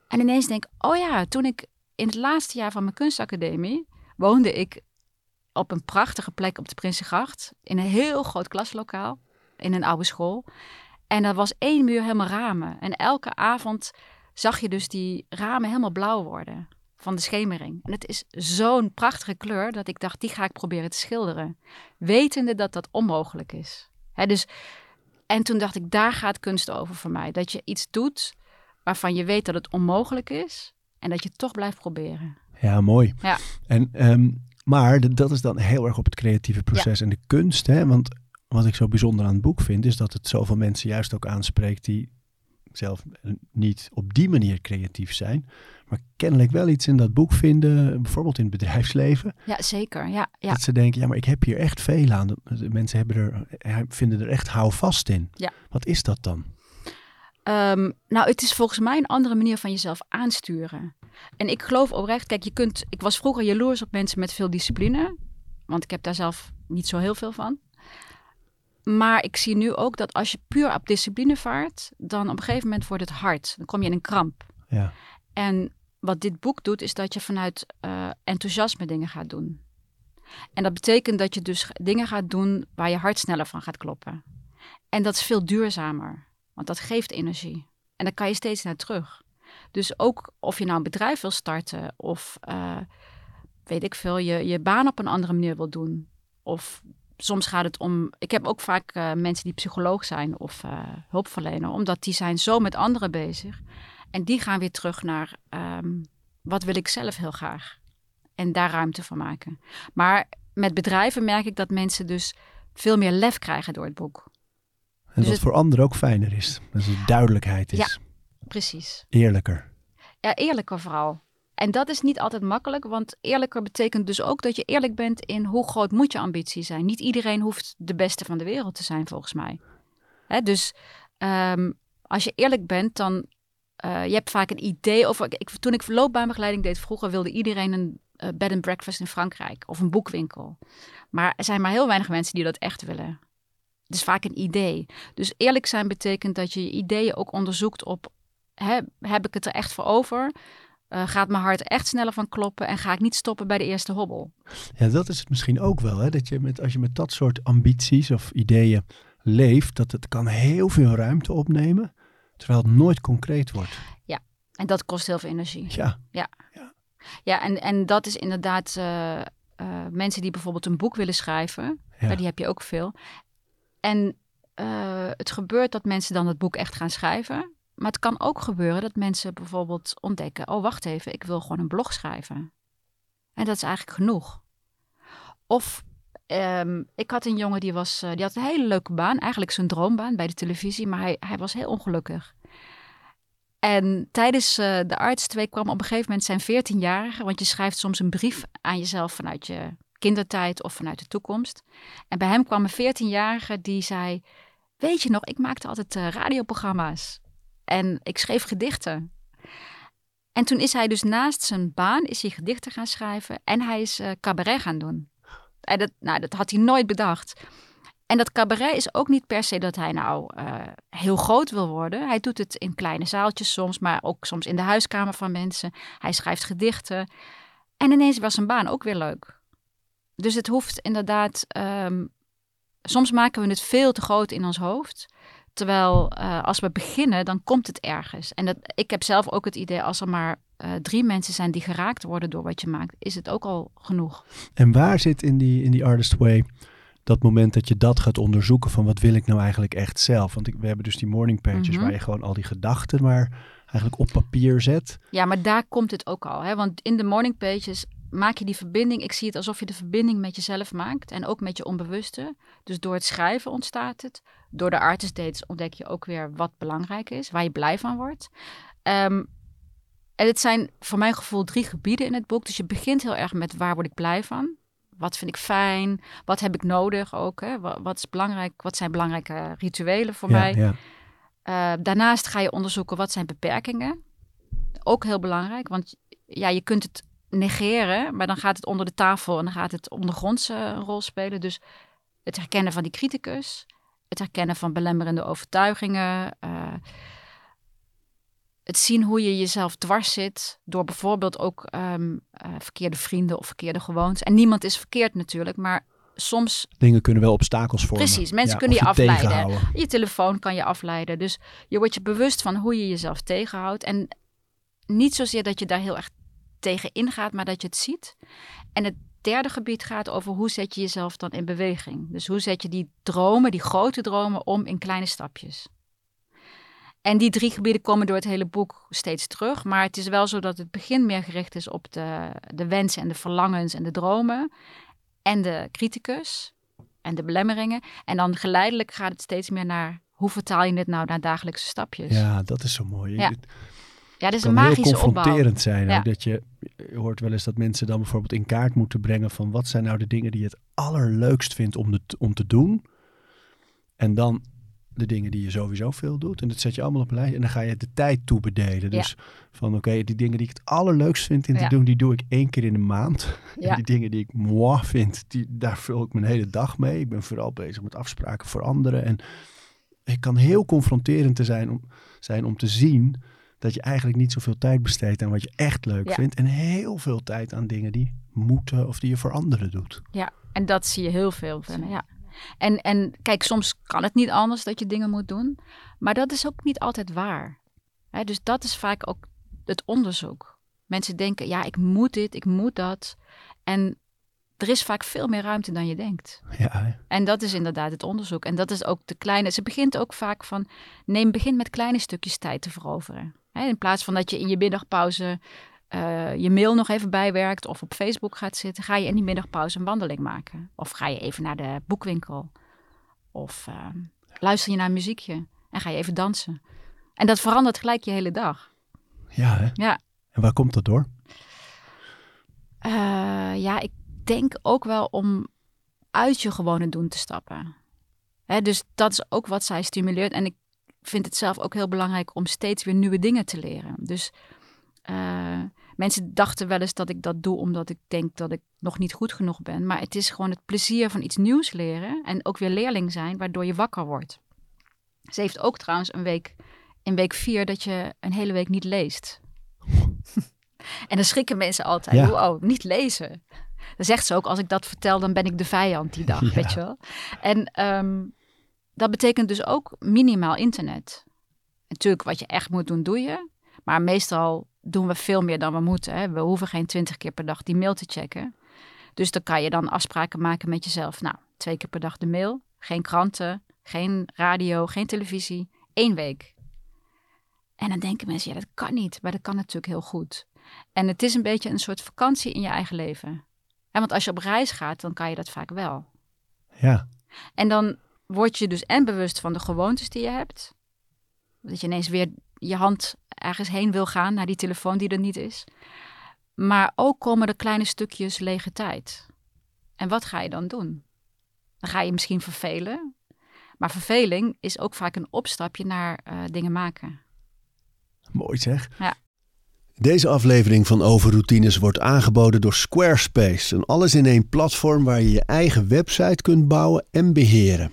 En ineens denk ik, oh ja, toen ik in het laatste jaar van mijn kunstacademie woonde ik op een prachtige plek op de Prinsengracht. In een heel groot klaslokaal. In een oude school. En er was één muur helemaal ramen. En elke avond zag je dus die ramen helemaal blauw worden. van de schemering. En het is zo'n prachtige kleur dat ik dacht, die ga ik proberen te schilderen. Wetende dat dat onmogelijk is. Hè, dus, en toen dacht ik, daar gaat kunst over voor mij. Dat je iets doet waarvan je weet dat het onmogelijk is. En dat je toch blijft proberen. Ja, mooi. Ja. En, ehm, maar dat is dan heel erg op het creatieve proces en de kunst. Hè? Want wat ik zo bijzonder aan het boek vind, is dat het zoveel mensen juist ook aanspreekt die zelf niet op die manier creatief zijn. Maar kennelijk wel iets in dat boek vinden, bijvoorbeeld in het bedrijfsleven. Ja, zeker. Ja, ja. Dat ze denken, ja, maar ik heb hier echt veel aan. De Mensen hebben er, vinden er echt houvast in. Ja. Wat is dat dan? Ehm, nou, het is volgens mij een andere manier van jezelf aansturen. En ik geloof oprecht, kijk, je kunt. Ik was vroeger jaloers op mensen met veel discipline. Want ik heb daar zelf niet zo heel veel van. Maar ik zie nu ook dat als je puur op discipline vaart, dan op een gegeven moment wordt het hard. Dan kom je in een kramp. Ja, En wat dit boek doet, is dat je vanuit eh, enthousiasme dingen gaat doen. En dat betekent dat je dus dingen gaat doen waar je hart sneller van gaat kloppen. En dat is veel duurzamer, want dat geeft energie. En daar kan je steeds naar terug. Dus ook of je nou een bedrijf wil starten of eh, weet ik veel, je, je baan op een andere manier wil doen. Of soms gaat het om. Ik heb ook vaak eh, mensen die psycholoog zijn of eh, hulpverlener, omdat die zijn zo met anderen bezig. En die gaan weer terug naar ehm, wat wil ik zelf heel graag. En daar ruimte voor maken. Maar met bedrijven merk ik dat mensen dus veel meer lef krijgen door het boek. En Dus wat het- voor anderen ook fijner is. Dat de duidelijkheid is. Ja. Precies. Eerlijker. Ja, eerlijker vooral. En dat is niet altijd makkelijk, want eerlijker betekent dus ook dat je eerlijk bent in hoe groot moet je ambitie zijn. Niet iedereen hoeft de beste van de wereld te zijn, volgens mij. Hè, dus ehm, als je eerlijk bent, dan uh, je hebt vaak een idee over. Ik, toen ik loopbaanbegeleiding deed vroeger, wilde iedereen een uh, bed and breakfast in Frankrijk of een boekwinkel. Maar er zijn maar heel weinig mensen die dat echt willen. Het is vaak een idee. Dus eerlijk zijn betekent dat je je ideeën ook onderzoekt op He, heb ik het er echt voor over? Uh, gaat mijn hart echt sneller van kloppen en ga ik niet stoppen bij de eerste hobbel? Ja, dat is het misschien ook wel. Hè? Dat je met, als je met dat soort ambities of ideeën leeft, dat het kan heel veel ruimte opnemen, terwijl het nooit concreet wordt. Ja, en dat kost heel veel energie. Ja. Ja, ja. ja en, en dat is inderdaad uh, uh, mensen die bijvoorbeeld een boek willen schrijven, ja. die heb je ook veel. En uh, het gebeurt dat mensen dan het boek echt gaan schrijven. Maar het kan ook gebeuren dat mensen bijvoorbeeld ontdekken: oh, wacht even, ik wil gewoon een blog schrijven. En dat is eigenlijk genoeg. Of um, ik had een jongen die, was, uh, die had een hele leuke baan, eigenlijk zijn droombaan bij de televisie, maar hij, hij was heel ongelukkig. En tijdens uh, de artsweek kwam op een gegeven moment zijn 14-jarige, want je schrijft soms een brief aan jezelf vanuit je kindertijd of vanuit de toekomst. En bij hem kwam een 14-jarige die zei: Weet je nog, ik maakte altijd uh, radioprogramma's. En ik schreef gedichten. En toen is hij dus naast zijn baan is hij gedichten gaan schrijven en hij is uh, cabaret gaan doen. En dat, nou, dat had hij nooit bedacht. En dat cabaret is ook niet per se dat hij nou uh, heel groot wil worden. Hij doet het in kleine zaaltjes soms, maar ook soms in de huiskamer van mensen. Hij schrijft gedichten. En ineens was zijn baan ook weer leuk. Dus het hoeft inderdaad. Um, soms maken we het veel te groot in ons hoofd. Terwijl uh, als we beginnen, dan komt het ergens. En dat, ik heb zelf ook het idee, als er maar uh, drie mensen zijn die geraakt worden door wat je maakt, is het ook al genoeg. En waar zit in die, in die Artist Way dat moment dat je dat gaat onderzoeken van wat wil ik nou eigenlijk echt zelf? Want ik, we hebben dus die morning pages mm -hmm. waar je gewoon al die gedachten maar eigenlijk op papier zet. Ja, maar daar komt het ook al. Hè? Want in de morning pages maak je die verbinding. Ik zie het alsof je de verbinding met jezelf maakt en ook met je onbewuste. Dus door het schrijven ontstaat het. Door de artist dates ontdek je ook weer wat belangrijk is, waar je blij van wordt. Um, en het zijn voor mijn gevoel drie gebieden in het boek. Dus je begint heel erg met waar word ik blij van? Wat vind ik fijn? Wat heb ik nodig ook? Hè? Wat, wat is belangrijk? Wat zijn belangrijke rituelen voor ja, mij? Ja. Uh, daarnaast ga je onderzoeken wat zijn beperkingen. Ook heel belangrijk, want ja, je kunt het negeren, maar dan gaat het onder de tafel en dan gaat het ondergronds uh, een rol spelen. Dus het herkennen van die criticus, het herkennen van belemmerende overtuigingen, uh, het zien hoe je jezelf dwars zit door bijvoorbeeld ook um, uh, verkeerde vrienden of verkeerde gewoontes. En niemand is verkeerd natuurlijk, maar soms... Dingen kunnen wel obstakels vormen. Precies, mensen ja, kunnen je, je afleiden. Je telefoon kan je afleiden. Dus je wordt je bewust van hoe je jezelf tegenhoudt. En niet zozeer dat je daar heel erg tegenin gaat, maar dat je het ziet. En het derde gebied gaat over hoe zet je jezelf dan in beweging. Dus hoe zet je die dromen, die grote dromen, om in kleine stapjes. En die drie gebieden komen door het hele boek steeds terug. Maar het is wel zo dat het begin meer gericht is op de, de wensen en de verlangens en de dromen. En de criticus en de belemmeringen. En dan geleidelijk gaat het steeds meer naar hoe vertaal je dit nou naar dagelijkse stapjes. Ja, dat is zo mooi. Ja. Het Ja, dat is kan een magische heel opbouw. confronterend zijn. Ja. Dat je, je hoort wel eens dat mensen dan bijvoorbeeld in kaart moeten brengen van wat zijn nou de dingen die je het allerleukst vindt om, de, om te doen. En dan de dingen die je sowieso veel doet. En dat zet je allemaal op een lijst. En dan ga je de tijd toebedelen. Dus van oké, die dingen die ik het allerleukst vind in te Ja. doen, die doe ik één keer in de maand. Ja. En die dingen die ik moi vind, die, daar vul ik mijn hele dag mee. Ik ben vooral bezig met afspraken voor anderen. En het kan heel confronterend te zijn om, zijn om te zien dat je eigenlijk niet zoveel tijd besteedt aan wat je echt leuk Ja. vindt. En heel veel tijd aan dingen die moeten of die je voor anderen doet. Ja, en dat zie je heel veel. Van, ja. en, en kijk, soms kan het niet anders dat je dingen moet doen. Maar dat is ook niet altijd waar. Hè, dus dat is vaak ook het onderzoek. Mensen denken, ja, ik moet dit, ik moet dat. En er is vaak veel meer ruimte dan je denkt. Ja? En dat is inderdaad het onderzoek. En dat is ook de kleine. Ze begint ook vaak van. Neem begin met kleine stukjes tijd te veroveren. Hè, in plaats van dat je in je middagpauze eh, je mail nog even bijwerkt of op Facebook gaat zitten, ga je in die middagpauze een wandeling maken. Of ga je even naar de boekwinkel. Of eh, luister je naar een muziekje en ga je even dansen. En dat verandert gelijk je hele dag. ja hè? Ja. En waar komt dat door? Eh, ja, ik denk ook wel om uit je gewone doen te stappen. Hè, dus dat is ook wat zij stimuleert. En ik vind het zelf ook heel belangrijk om steeds weer nieuwe dingen te leren. Dus eh, mensen dachten wel eens dat ik dat doe omdat ik denk dat ik nog niet goed genoeg ben. Maar het is gewoon het plezier van iets nieuws leren en ook weer leerling zijn, waardoor je wakker wordt. Ze heeft ook trouwens een week, in week vier, dat je een hele week niet leest. en dan schrikken mensen altijd. Ja. Oh, niet lezen. Dan zegt ze ook, als ik dat vertel, dan ben ik de vijand die dag, Ja. weet je wel. En ehm, dat betekent dus ook minimaal internet. Natuurlijk, wat je echt moet doen, doe je. Maar meestal doen we veel meer dan we moeten. Hè. We hoeven geen twintig keer per dag die mail te checken. Dus dan kan je dan afspraken maken met jezelf. Nou, twee keer per dag de mail. Geen kranten, geen radio, geen televisie. Eén week. En dan denken mensen, ja, dat kan niet. Maar dat kan natuurlijk heel goed. En het is een beetje een soort vakantie in je eigen leven. Hè, want als je op reis gaat, dan kan je dat vaak wel. Ja, En dan word je dus en bewust van de gewoontes die je hebt. Dat je ineens weer je hand ergens heen wil gaan naar die telefoon die er niet is. Maar ook komen er kleine stukjes lege tijd. En wat ga je dan doen? Dan ga je misschien vervelen. Maar verveling is ook vaak een opstapje naar eh, dingen maken. mooi zeg. Ja. Deze aflevering van Overroutines wordt aangeboden door Squarespace. Een alles-in-één platform waar je je eigen website kunt bouwen en beheren.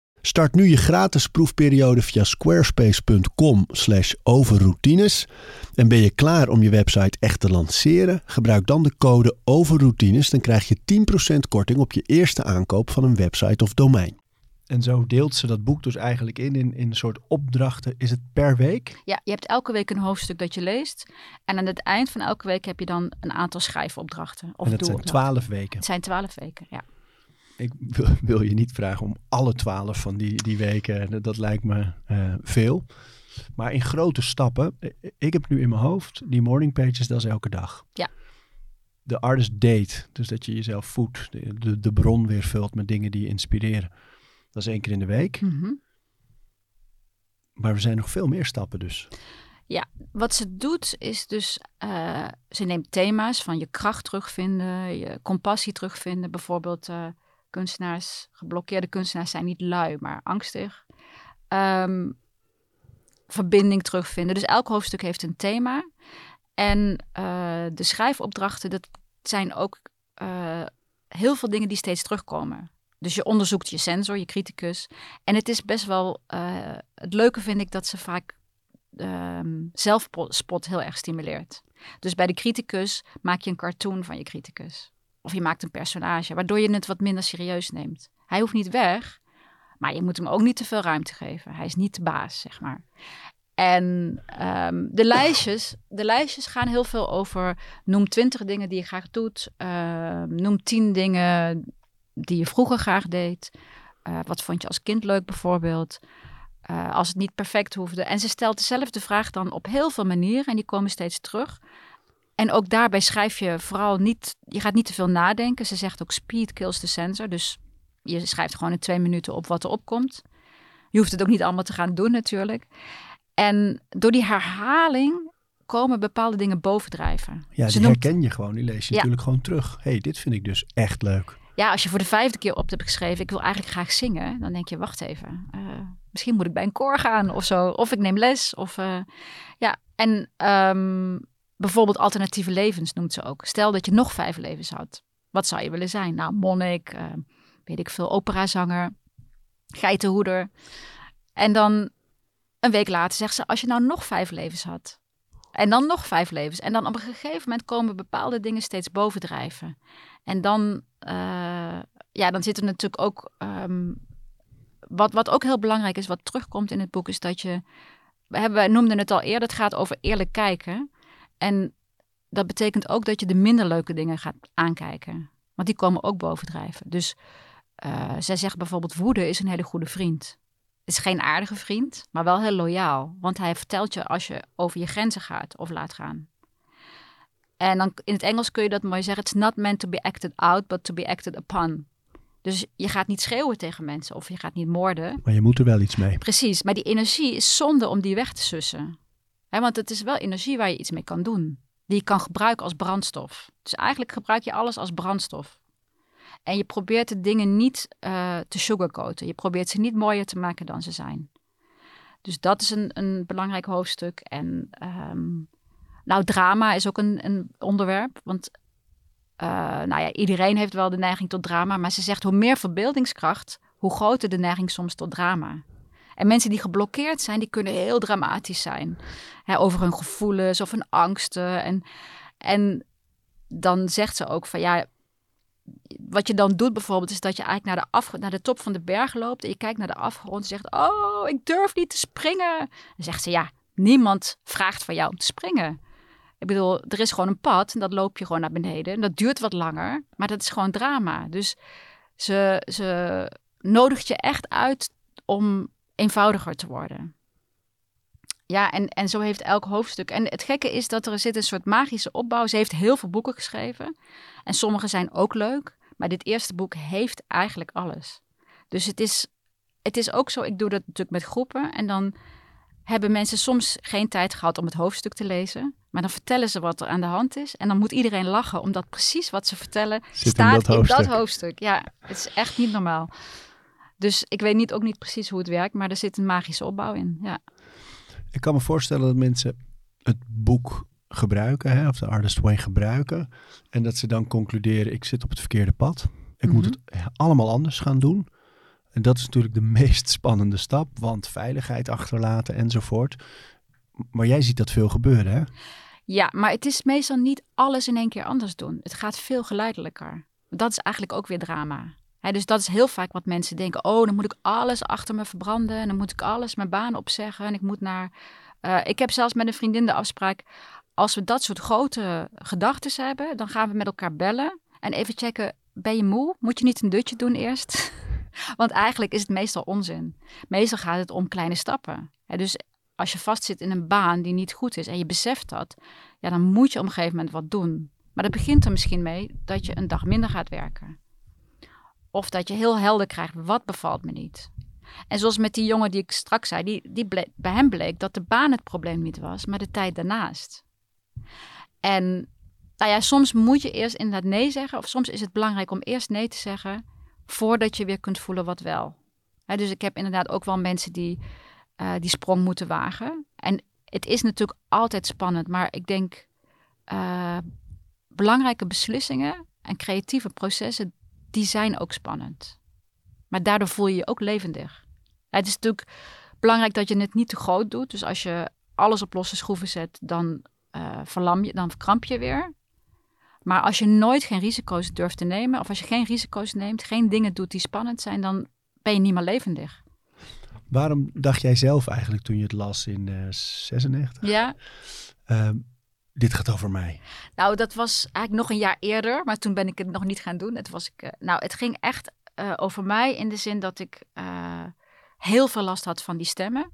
Start nu je gratis proefperiode via squarespace.com/overroutines. En ben je klaar om je website echt te lanceren? Gebruik dan de code overroutines. Dan krijg je 10% korting op je eerste aankoop van een website of domein. En zo deelt ze dat boek dus eigenlijk in, in, in een soort opdrachten. Is het per week? Ja, je hebt elke week een hoofdstuk dat je leest. En aan het eind van elke week heb je dan een aantal schrijfopdrachten. Of en dat zijn twaalf weken. Het zijn twaalf weken, ja. Ik wil- wil je niet vragen om alle twaalf van die, die weken. Dat- Dat lijkt me eh, veel. Maar in grote stappen. eh, Ik heb nu in mijn hoofd die morning pages, dat is elke dag. Ja. De artist date. Dus dat je jezelf voedt. De, de, de bron weer vult met dingen die je inspireren. Dat is één keer in de week. Mhm. Maar er zijn nog veel meer stappen dus. Wat ze doet is dus, eh, ze neemt thema's van je kracht terugvinden, je compassie terugvinden. Bijvoorbeeld eh, kunstenaars, geblokkeerde kunstenaars zijn niet lui, maar angstig. Ehm, verbinding terugvinden. Dus elk hoofdstuk heeft een thema. En eh, de schrijfopdrachten, dat zijn ook eh, heel veel dingen die steeds terugkomen. Dus je onderzoekt je sensor, je criticus. En het is best wel. Uh, het leuke vind ik dat ze vaak um, zelfspot heel erg stimuleert. Dus bij de criticus maak je een cartoon van je criticus. Of je maakt een personage, waardoor je het wat minder serieus neemt. Hij hoeft niet weg, maar je moet hem ook niet te veel ruimte geven. Hij is niet de baas, zeg maar. En um, de, lijstjes, de lijstjes gaan heel veel over noem twintig dingen die je graag doet. Uh, noem tien dingen die je vroeger graag deed. Uh, wat vond je als kind leuk bijvoorbeeld? Uh, als het niet perfect hoefde. En ze stelt dezelfde vraag dan op heel veel manieren en die komen steeds terug. En ook daarbij schrijf je vooral niet, je gaat niet te veel nadenken. Ze zegt ook speed kills the sensor. Dus je schrijft gewoon in twee minuten op wat er opkomt. Je hoeft het ook niet allemaal te gaan doen natuurlijk. En door die herhaling komen bepaalde dingen bovendrijven. Ja, die herken je gewoon. Die lees je natuurlijk gewoon terug. hey, dit vind ik dus echt leuk. Ja, als je voor de vijfde keer op hebt geschreven, ik wil eigenlijk graag zingen, dan denk je, wacht even, uh, misschien moet ik bij een koor gaan of zo, of ik neem les. Of, uh, ja, en um, bijvoorbeeld alternatieve levens noemt ze ook. Stel dat je nog vijf levens had, wat zou je willen zijn? Nou, monnik, uh, weet ik veel, operazanger, geitenhoeder. En dan een week later zegt ze, als je nou nog vijf levens had, en dan nog vijf levens. En dan op een gegeven moment komen bepaalde dingen steeds bovendrijven. En dan, uh, ja, dan zit er natuurlijk ook. Um, wat, wat ook heel belangrijk is, wat terugkomt in het boek, is dat je. We, hebben, we noemden het al eerder, het gaat over eerlijk kijken. En dat betekent ook dat je de minder leuke dingen gaat aankijken. Want die komen ook bovendrijven. Dus uh, zij zegt bijvoorbeeld: woede is een hele goede vriend is geen aardige vriend, maar wel heel loyaal. Want hij vertelt je als je over je grenzen gaat of laat gaan. En dan in het Engels kun je dat mooi zeggen: It's not meant to be acted out, but to be acted upon. Dus je gaat niet schreeuwen tegen mensen of je gaat niet moorden. Maar je moet er wel iets mee. Precies, maar die energie is zonde om die weg te sussen. Want het is wel energie waar je iets mee kan doen. Die je kan gebruiken als brandstof. Dus eigenlijk gebruik je alles als brandstof. En je probeert de dingen niet uh, te sugarcoaten. Je probeert ze niet mooier te maken dan ze zijn. Dus dat is een, een belangrijk hoofdstuk. En um, nou, drama is ook een, een onderwerp. Want uh, nou ja, iedereen heeft wel de neiging tot drama. Maar ze zegt hoe meer verbeeldingskracht, hoe groter de neiging soms tot drama. En mensen die geblokkeerd zijn, die kunnen heel dramatisch zijn. Hè, over hun gevoelens of hun angsten. En, en dan zegt ze ook van ja, wat je dan doet bijvoorbeeld, is dat je eigenlijk naar de, af, naar de top van de berg loopt en je kijkt naar de afgrond en zegt, oh, ik durf niet te springen. Dan zegt ze, ja, niemand vraagt van jou om te springen. Ik bedoel, er is gewoon een pad en dat loop je gewoon naar beneden. En dat duurt wat langer, maar dat is gewoon drama. Dus ze, ze nodigt je echt uit om eenvoudiger te worden. Ja, en, en zo heeft elk hoofdstuk. En het gekke is dat er zit een soort magische opbouw. Ze heeft heel veel boeken geschreven. En sommige zijn ook leuk. Maar dit eerste boek heeft eigenlijk alles. Dus het is, het is ook zo, ik doe dat natuurlijk met groepen. En dan hebben mensen soms geen tijd gehad om het hoofdstuk te lezen. Maar dan vertellen ze wat er aan de hand is. En dan moet iedereen lachen, omdat precies wat ze vertellen staat in dat, hoofdstuk. Ja, het is echt niet normaal. Dus ik weet niet, ook niet precies hoe het werkt, maar er zit een magische opbouw in. Ja. Ik kan me voorstellen dat mensen het boek gebruiken, hè, of de Artist Way gebruiken. En dat ze dan concluderen, ik zit op het verkeerde pad. Ik moet mhm. het allemaal anders gaan doen. En dat is natuurlijk de meest spannende stap, want veiligheid achterlaten enzovoort. Maar jij ziet dat veel gebeuren, hè? Ja, maar het is meestal niet alles in één keer anders doen. Het gaat veel geleidelijker. Dat is eigenlijk ook weer drama. Dus dat is heel vaak wat mensen denken. Oh, dan moet ik alles achter me verbranden. En dan moet ik alles mijn baan opzeggen. En ik moet naar. Uh, ik heb zelfs met een vriendin de afspraak als we dat soort grote gedachten hebben, dan gaan we met elkaar bellen en even checken: ben je moe? Moet je niet een dutje doen eerst? Want eigenlijk is het meestal onzin. Meestal gaat het om kleine stappen. dus als je vastzit in een baan die niet goed is en je beseft dat, ja, dan moet je op een gegeven moment wat doen. Maar dat begint er misschien mee dat je een dag minder gaat werken. Of dat je heel helder krijgt, wat bevalt me niet. En zoals met die jongen die ik straks zei, die, die bij hem bleek dat de baan het probleem niet was, maar de tijd daarnaast. En nou ja, soms moet je eerst inderdaad nee zeggen. Of soms is het belangrijk om eerst nee te zeggen. Voordat je weer kunt voelen wat wel. dus ik heb inderdaad ook wel mensen die uh, die sprong moeten wagen. En het is natuurlijk altijd spannend. Maar ik denk uh, belangrijke beslissingen en creatieve processen. Die zijn ook spannend. Maar daardoor voel je je ook levendig. Het is natuurlijk belangrijk dat je het niet te groot doet. Dus als je alles op losse schroeven zet, dan uh, verlam je, dan verkramp je weer. Maar als je nooit geen risico's durft te nemen, of als je geen risico's neemt, geen dingen doet die spannend zijn, dan ben je niet meer levendig. Waarom dacht jij zelf eigenlijk toen je het las in uh, 96? Ja. Ehm, dit gaat over mij. Nou, dat was eigenlijk nog een jaar eerder, maar toen ben ik het nog niet gaan doen. Het, was ik, uh, nou, het ging echt uh, over mij in de zin dat ik uh, heel veel last had van die stemmen.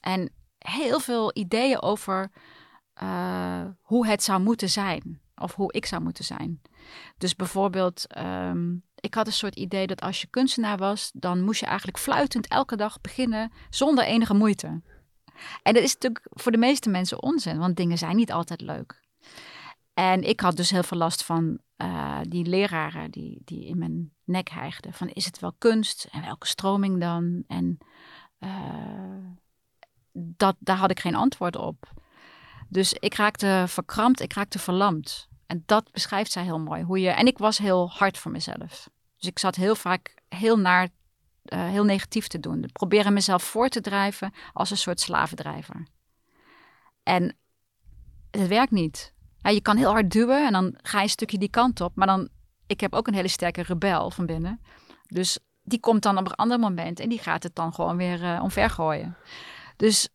En heel veel ideeën over hoe het zou moeten zijn. Of hoe ik zou moeten zijn. Dus bijvoorbeeld, um, ik had een soort idee dat als je kunstenaar was, dan moest je eigenlijk fluitend elke dag beginnen zonder enige moeite. En dat is natuurlijk voor de meeste mensen onzin, want dingen zijn niet altijd leuk. En ik had dus heel veel last van uh, die leraren die, die in mijn nek hijgden. Van is het wel kunst en welke stroming dan? En uh, dat, daar had ik geen antwoord op. Dus ik raakte verkrampt, ik raakte verlamd. En dat beschrijft zij heel mooi. Hoe je, en ik was heel hard voor mezelf. Dus ik zat heel vaak heel naar, uh, heel negatief te doen. Proberen mezelf voor te drijven als een soort slavendrijver. En het werkt niet. Je kan heel hard duwen en dan ga je een stukje die kant op. Maar dan, ik heb ook een hele sterke rebel van binnen. Dus die komt dan op een ander moment en die gaat het dan gewoon weer uh, omvergooien. Dus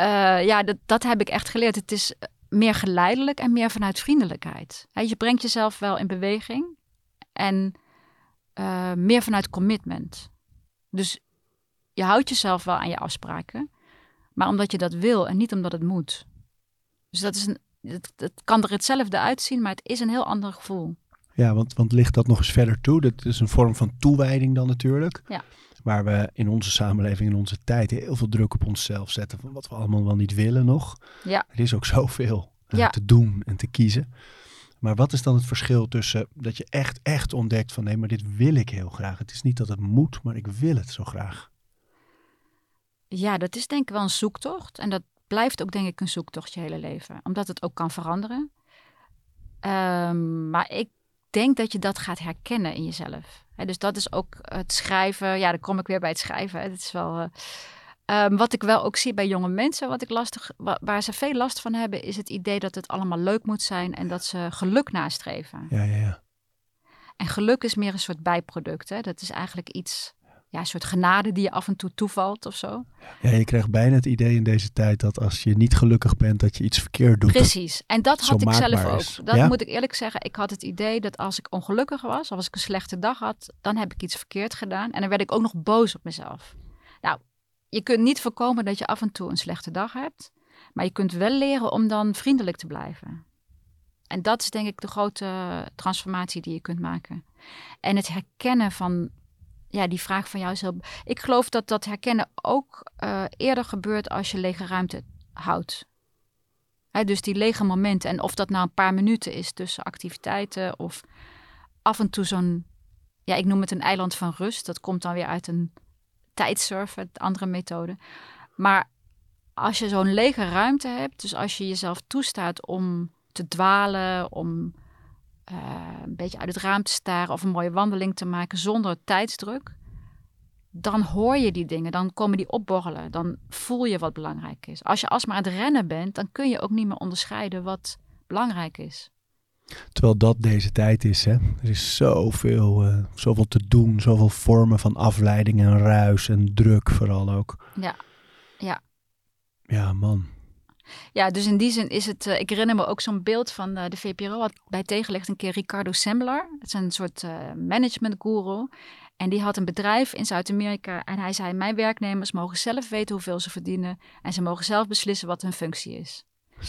uh, ja, dat, dat heb ik echt geleerd. Het is meer geleidelijk en meer vanuit vriendelijkheid. He, je brengt jezelf wel in beweging en meer vanuit commitment. Dus je houdt jezelf wel aan je afspraken, maar omdat je dat wil en niet omdat het moet. Dus dat is een, het, het kan er hetzelfde uitzien, maar het is een heel ander gevoel. Ja, want, want ligt dat nog eens verder toe? Dat is een vorm van toewijding dan natuurlijk. Ja. Waar we in onze samenleving, in onze tijd, heel veel druk op onszelf zetten. Van wat we allemaal wel niet willen nog. Ja. Er is ook zoveel uh, Ja. te doen en te kiezen. Maar wat is dan het verschil tussen dat je echt, echt ontdekt van nee, maar dit wil ik heel graag. Het is niet dat het moet, maar ik wil het zo graag. Ja, dat is denk ik wel een zoektocht. En dat blijft ook denk ik een zoektocht je hele leven. Omdat het ook kan veranderen. Um, maar ik denk dat je dat gaat herkennen in jezelf. Dus dat is ook het schrijven. Ja, dan kom ik weer bij het schrijven. Het is wel... Uh, um, wat ik wel ook zie bij jonge mensen, wat ik lastig, wa waar ze veel last van hebben, is het idee dat het allemaal leuk moet zijn en dat ze geluk nastreven. Ja, ja, ja. En geluk is meer een soort bijproduct. Hè? Dat is eigenlijk iets, ja, een soort genade die je af en toe toevalt of zo. Ja, je krijgt bijna het idee in deze tijd dat als je niet gelukkig bent, dat je iets verkeerd doet. Precies. En dat had ik zelf ook. Is. Dat ja? moet ik eerlijk zeggen. Ik had het idee dat als ik ongelukkig was, of als ik een slechte dag had, dan heb ik iets verkeerd gedaan. En dan werd ik ook nog boos op mezelf. Nou, je kunt niet voorkomen dat je af en toe een slechte dag hebt. Maar je kunt wel leren om dan vriendelijk te blijven. En dat is denk ik de grote transformatie die je kunt maken. En het herkennen van, ja, die vraag van jou is heel... Ik geloof dat dat herkennen ook uh, eerder gebeurt als je lege ruimte houdt. Dus die lege momenten. En of dat nou een paar minuten is tussen activiteiten of af en toe zo'n... Ja, ik noem het een eiland van rust. Dat komt dan weer uit een tijdsurfen, andere methode. Maar als je zo'n lege ruimte hebt, dus als je jezelf toestaat om te dwalen, om uh, een beetje uit het raam te staren of een mooie wandeling te maken zonder tijdsdruk, dan hoor je die dingen, dan komen die opborrelen, dan voel je wat belangrijk is. Als je alsmaar aan het rennen bent, dan kun je ook niet meer onderscheiden wat belangrijk is. Terwijl dat deze tijd is, hè. Er is zoveel, uh, zoveel te doen, zoveel vormen van afleiding en ruis en druk vooral ook. Ja, ja. Ja, man. Ja, dus in die zin is het. Uh, ik herinner me ook zo'n beeld van uh, de VPRO. Had bij tegenlicht een keer Ricardo Sembler. Dat is een soort management guru. En die had een bedrijf in Zuid-Amerika. En hij zei: Mijn werknemers mogen zelf weten hoeveel ze verdienen. En ze mogen zelf beslissen wat hun functie is.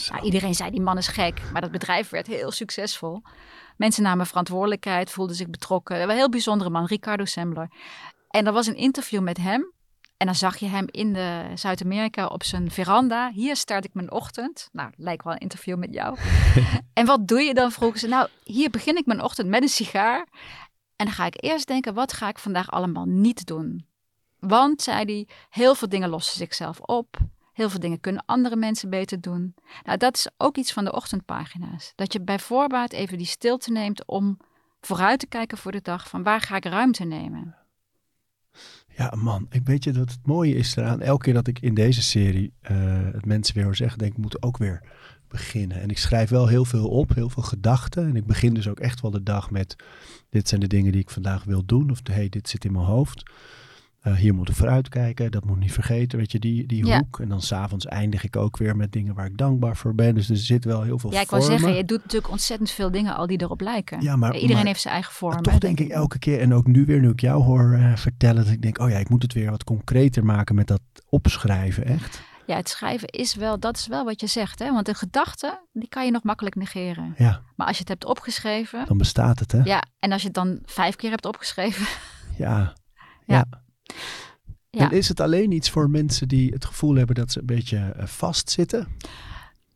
Nou, iedereen zei: Die man is gek. Maar dat bedrijf werd heel succesvol. Mensen namen verantwoordelijkheid, voelden zich betrokken. Een heel bijzondere man, Ricardo Sembler. En er was een interview met hem. En dan zag je hem in de Zuid-Amerika op zijn veranda. Hier start ik mijn ochtend. Nou, lijkt wel een interview met jou. en wat doe je dan? Vroegen ze. Nou, hier begin ik mijn ochtend met een sigaar. En dan ga ik eerst denken, wat ga ik vandaag allemaal niet doen? Want, zei hij, heel veel dingen lossen zichzelf op. Heel veel dingen kunnen andere mensen beter doen. Nou, dat is ook iets van de ochtendpagina's. Dat je bij voorbaat even die stilte neemt om vooruit te kijken voor de dag van waar ga ik ruimte nemen. Ja, man. Ik weet je wat het mooie is eraan. Elke keer dat ik in deze serie uh, het mensen weer hoor zeggen, denk ik moet ook weer beginnen. En ik schrijf wel heel veel op, heel veel gedachten. En ik begin dus ook echt wel de dag met, dit zijn de dingen die ik vandaag wil doen. Of hey, dit zit in mijn hoofd. Uh, hier moet ik vooruit kijken, dat moet niet vergeten, weet je, die, die Ja. hoek. En dan s'avonds eindig ik ook weer met dingen waar ik dankbaar voor ben. Dus er zit wel heel veel Ja, ik vormen. zeggen, je doet natuurlijk ontzettend veel dingen al die erop lijken. Ja, maar- Iedereen maar- heeft zijn eigen vorm. Toch denk ik elke keer, en ook nu weer, nu ik jou hoor eh, vertellen, dat ik denk, oh ja, ik moet het weer wat concreter maken met dat opschrijven, echt. Ja, het schrijven is wel, dat is wel wat je zegt. Hè? Want de gedachten, die kan je nog makkelijk negeren. Ja, Maar als je het hebt opgeschreven, dan bestaat het, hè? ja, en als je het dan vijf keer hebt opgeschreven, Ja. Ja. ja. Ja. En is het alleen iets voor mensen die het gevoel hebben dat ze een beetje eh, vastzitten?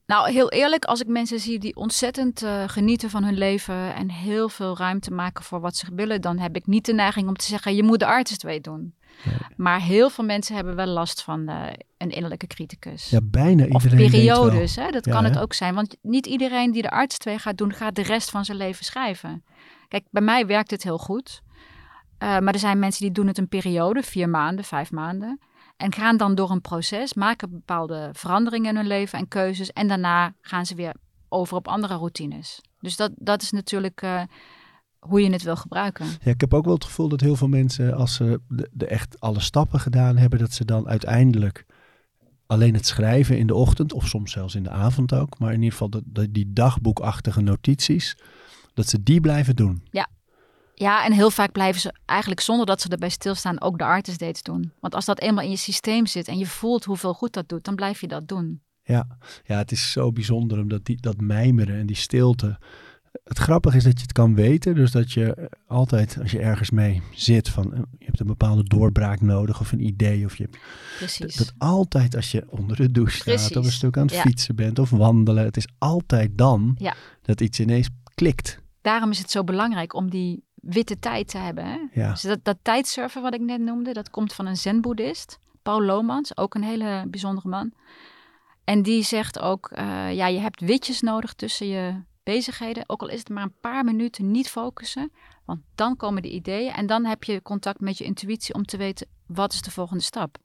Nou, heel eerlijk, als ik mensen zie die ontzettend eh, genieten van hun leven en heel veel ruimte maken voor wat ze willen, dan heb ik niet de neiging om te zeggen, je moet de artist way doen. Nee. Maar heel veel mensen hebben wel last van eh, een innerlijke criticus. Ja, bijna of iedereen wel. periodes, hè? dat Ja, kan het ook zijn. Want niet iedereen die de arts 2 gaat doen, gaat de rest van zijn leven schrijven. Kijk, bij mij werkt het heel goed. Eh, maar er zijn mensen die doen het een periode, vier maanden, vijf maanden. En gaan dan door een proces, maken bepaalde veranderingen in hun leven en keuzes. En daarna gaan ze weer over op andere routines. Dus dat, dat is natuurlijk eh, hoe je het wil gebruiken. Ja, ik heb ook wel het gevoel dat heel veel mensen, als ze de, de echt alle stappen gedaan hebben, dat ze dan uiteindelijk alleen het schrijven in de ochtend, of soms zelfs in de avond ook, maar in ieder geval die dagboekachtige notities, dat ze die blijven doen. Ja, en heel vaak blijven ze eigenlijk zonder dat ze erbij stilstaan ook de artist dates doen. Want als dat eenmaal in je systeem zit en je voelt hoeveel goed dat doet, dan blijf je dat doen. Ja, ja het is zo bijzonder omdat die, dat mijmeren en die stilte. Het grappige is dat je het kan weten, dus dat je altijd, als je ergens mee zit, van eh, je hebt een bepaalde doorbraak nodig of een idee, of je hebt Precies. dat altijd als je onder de douche staat of een stuk aan het Ja. fietsen bent of wandelen, het is altijd dan Ja. dat iets ineens klikt. Daarom is het zo belangrijk om die witte tijd te hebben. Hè? Ja, Dus dat, dat tijdsurfen wat ik net noemde, dat komt van een zen-boeddhist. Paul Lomans, ook een hele bijzondere man. En die zegt ook, eh, ja, je hebt witjes nodig tussen je bezigheden. Ook al is het maar een paar minuten niet focussen. Want dan komen de ideeën en dan heb je contact met je intuïtie om te weten, wat is de volgende stap?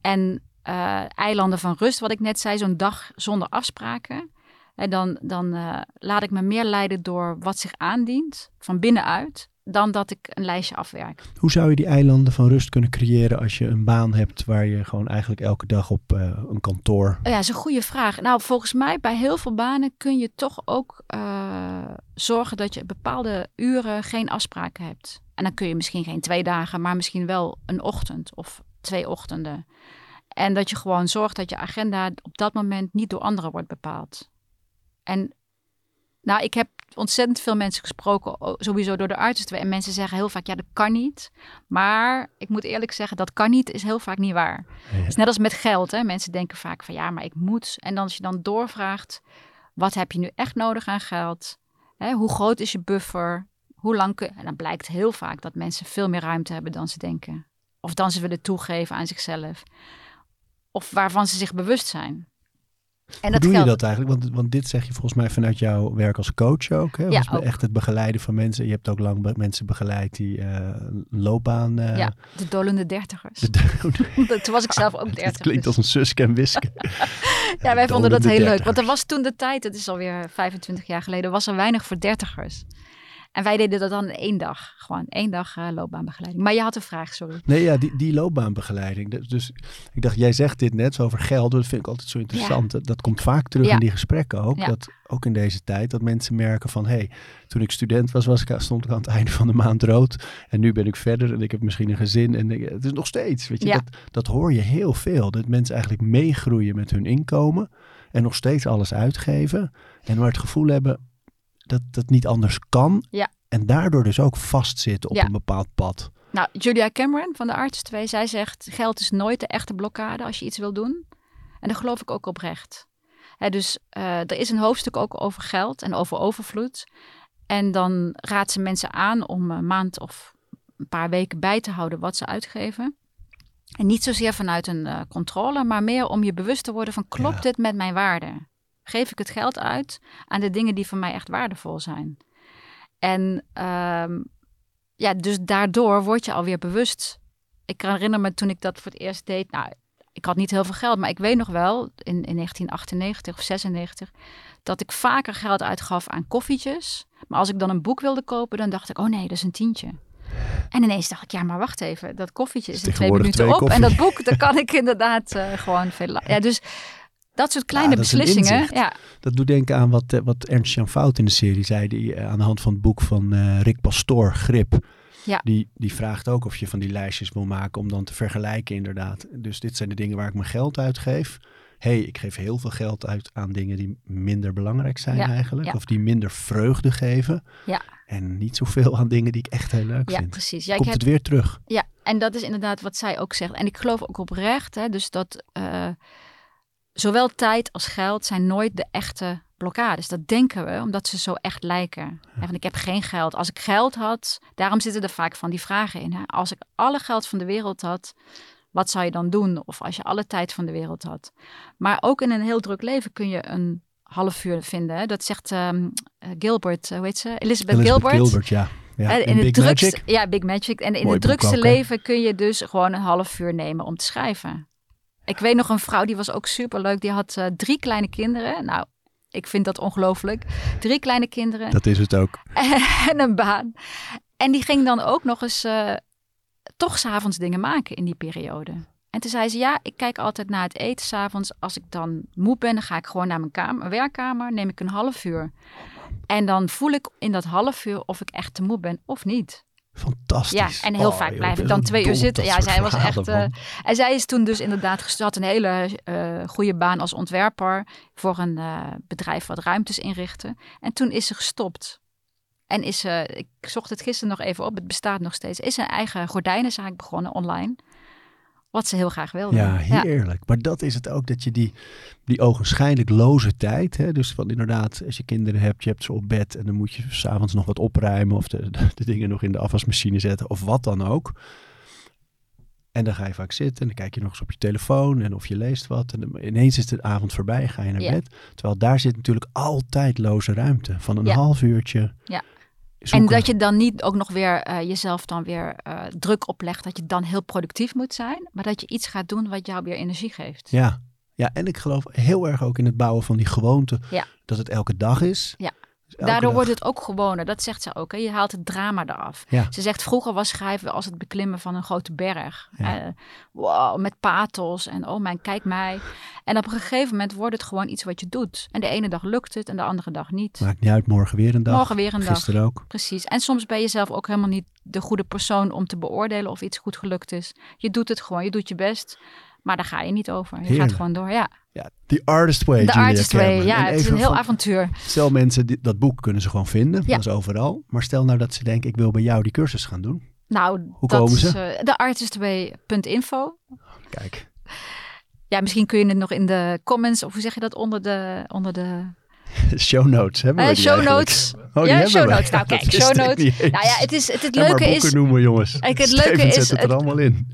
En eh, eilanden van rust, wat ik net zei, zo'n dag zonder afspraken. En dan, dan eh, laat ik me meer leiden door wat zich aandient, van binnenuit, dan dat ik een lijstje afwerk. hoe zou je die eilanden van rust kunnen creëren als je een baan hebt waar je gewoon eigenlijk elke dag op eh, een kantoor... Oh Ja, dat is een goede vraag. Nou, volgens mij bij heel veel banen kun je toch ook eh, zorgen dat je bepaalde uren geen afspraken hebt. En dan kun je misschien geen twee dagen, maar misschien wel een ochtend of twee ochtenden. En dat je gewoon zorgt dat je agenda op dat moment niet door anderen wordt bepaald. En nou, ik heb ontzettend veel mensen gesproken, sowieso door de artsen. En mensen zeggen heel vaak, ja, dat kan niet. Maar ik moet eerlijk zeggen, dat kan niet, is heel vaak niet waar. Het is net als met geld. Hè? Mensen denken vaak van, ja, maar ik moet. En dan als je dan doorvraagt, wat heb je nu echt nodig aan geld? Hè, hoe groot is je buffer? Hoe lang kun... En dan blijkt heel vaak dat mensen veel meer ruimte hebben dan ze denken. Of dan ze willen toegeven aan zichzelf. Of waarvan ze zich bewust zijn. En Hoe doe je dat eigenlijk? Want, want dit zeg je volgens mij vanuit jouw werk als coach ook. Hè? Ja, ook. echt het begeleiden van mensen. Je hebt ook lang be- mensen begeleid die eh, loopbaan... eh, Ja, de dolende dertigers. de- Toen was ik zelf ook Het dertig. klinkt als een Suske en Wiske. Ja, wij vonden dat heel leuk. Want er was toen de tijd, het is alweer 25 jaar geleden, was er weinig voor dertigers. En wij deden dat dan in één dag. Gewoon één dag eh, loopbaanbegeleiding. Maar je had een vraag, sorry. Nee, ja, die, die loopbaanbegeleiding. Dus, ik dacht, jij zegt dit net zo over geld. Dat vind ik altijd zo interessant. Dat, dat komt vaak terug Ja. in die gesprekken ook. Ja. Dat, ook in deze tijd. Dat mensen merken van, hé, hey, toen ik student was, was ik, stond ik aan het einde van de maand rood. En nu ben ik verder en ik heb misschien een gezin. En ik- het is nog steeds, weet je. Dat, dat hoor je heel veel. Dat mensen eigenlijk meegroeien met hun inkomen. En nog steeds alles uitgeven. En maar het gevoel hebben dat dat niet anders kan. Ja. En daardoor dus ook vastzitten op Ja. een bepaald pad. Nou, Julia Cameron van de Arts 2, zij zegt: geld is nooit de echte blokkade als je iets wil doen. En daar geloof ik ook oprecht. Dus eh, er is een hoofdstuk ook over geld en over overvloed. En dan raadt ze mensen aan om een maand of een paar weken bij te houden wat ze uitgeven. En niet zozeer vanuit een eh, controle, maar meer om je bewust te worden van klopt Ja. dit met mijn waarden? Geef ik het geld uit aan de dingen die voor mij echt waardevol zijn? En ehm, ja, dus daardoor word je alweer bewust. Ik herinner me toen ik dat voor het eerst deed. Nou, ik had niet heel veel geld, maar ik weet nog wel in, in 1998 of 96 dat ik vaker geld uitgaf aan koffietjes. Maar als ik dan een boek wilde kopen, dan dacht ik, oh nee, dat is een tientje. En ineens dacht ik, ja, maar wacht even, dat koffietje is in twee minuten twee op. En dat boek, daar kan ik inderdaad eh, gewoon veel... Ja, dus dat soort kleine dat beslissingen. Ja, Dat doet denken aan wat, eh, wat Ernst-Jan Fout in de serie zei. Die, eh, aan de hand van het boek van eh, Rick Pastoor, Grip. Ja. Die, die vraagt ook of je van die lijstjes wil maken om dan te vergelijken inderdaad. Dus dit zijn de dingen waar ik mijn geld uitgeef. hey, ik geef heel veel geld uit aan dingen die minder belangrijk zijn Ja, eigenlijk. ja. Of die minder vreugde geven. Ja. En niet zoveel aan dingen die ik echt heel leuk ja vind. precies. Ja, Komt heb het weer terug. Ja, en dat is inderdaad wat zij ook zegt. En ik geloof ook oprecht, hè, dus dat zowel tijd als geld zijn nooit de echte blokkades. Dat denken we, omdat ze zo echt lijken. Van, ik heb geen geld. Als ik geld had, daarom zitten er vaak van die vragen in. Hè. Als ik alle geld van de wereld had, wat zou je dan doen? Of als je alle tijd van de wereld had. Maar ook in een heel druk leven kun je een half uur vinden. Hè. Dat zegt ehm, eh, Gilbert, eh, hoe heet ze? Elizabeth, Elizabeth Gilbert. ja. ja. En in het drukste, Magic. Ja, Big Magic. En in Mooi het drukste leven kun je dus gewoon een half uur nemen om te schrijven. Ik weet nog een vrouw, die was ook superleuk. Die had eh, drie kleine kinderen. Nou, ik vind dat ongelooflijk. Drie kleine kinderen Dat is het ook. en een baan. En die ging dan ook nog eens eh, toch s'avonds dingen maken in die periode. En toen zei ze, ja, ik kijk altijd naar het eten s'avonds. Als ik dan moe ben, dan ga ik gewoon naar mijn kamer, mijn werkkamer. Neem ik een half uur. En dan voel ik in dat half uur of ik echt te moe ben of niet. Fantastisch. Ja, en heel Oh, vaak joh, blijf ik dan twee uur zitten. Ja, zij was echt. eh, en zij is toen dus inderdaad gestart een hele eh goede baan als ontwerper voor een eh, bedrijf wat ruimtes inrichtte. En toen is ze gestopt. En is ze, ik zocht het gisteren nog even op, het bestaat nog steeds, is een eigen gordijnenzaak begonnen online. Wat ze heel graag wilde. Ja, heerlijk. Maar dat is het ook, dat je die, die ogenschijnlijk loze tijd, hè, dus van inderdaad, als je kinderen hebt, je hebt ze op bed en dan moet je s'avonds nog wat opruimen of de, de, de dingen nog in de afwasmachine zetten of wat dan ook. En dan ga je vaak zitten en dan kijk je nog eens op je telefoon en of je leest wat. En dan, ineens is de avond voorbij, ga je naar bed. Terwijl daar zit natuurlijk altijd loze ruimte van een Ja. half uurtje. Ja. En dat je dan niet ook nog weer eh, jezelf dan weer eh, druk oplegt dat je dan heel productief moet zijn. Maar dat je iets gaat doen wat jou weer energie geeft. Ja. ja, en ik geloof heel erg ook in het bouwen van die gewoonte. Ja. Dat het elke dag is. Ja. Daardoor dag- wordt het ook gewoner. Dat zegt ze ook. Hè? Je haalt het drama eraf. Ja. Ze zegt vroeger was schrijven als het beklimmen van een grote berg. Ja. Eh, wow, met pathos en oh mijn, kijk mij. En op een gegeven moment wordt het gewoon iets wat je doet. En de ene dag lukt het en de andere dag niet. Maakt niet uit, morgen weer een dag. Morgen weer een dag. Gisteren ook. Precies. En soms ben je zelf ook helemaal niet de goede persoon om te beoordelen of iets goed gelukt is. Je doet het gewoon, je doet je best. Maar daar ga je niet over. Je Heerlijk. gaat gewoon door. Ja, Ja, The Artist Way. de Julia artist way. Ja, En het is een heel van- avontuur. Stel mensen, die- dat boek kunnen ze gewoon vinden. Ja. Dat is overal. Maar stel nou dat ze denken, ik wil bij jou die cursus gaan doen. Nou, Hoe dat komen is ze? eh, de artistway.info. Kijk, Ja, misschien kun je het nog in de comments, of hoe zeg je dat, onder de, onder de show notes hebben we die show eigenlijk? notes. Oh, ja, show notes. Nou, kijk, show ik notes. Nou ja, het, is, het, het En maar leuke boeken is, noemen, jongens. Kijk, het Steven leuke is- zet het er allemaal in.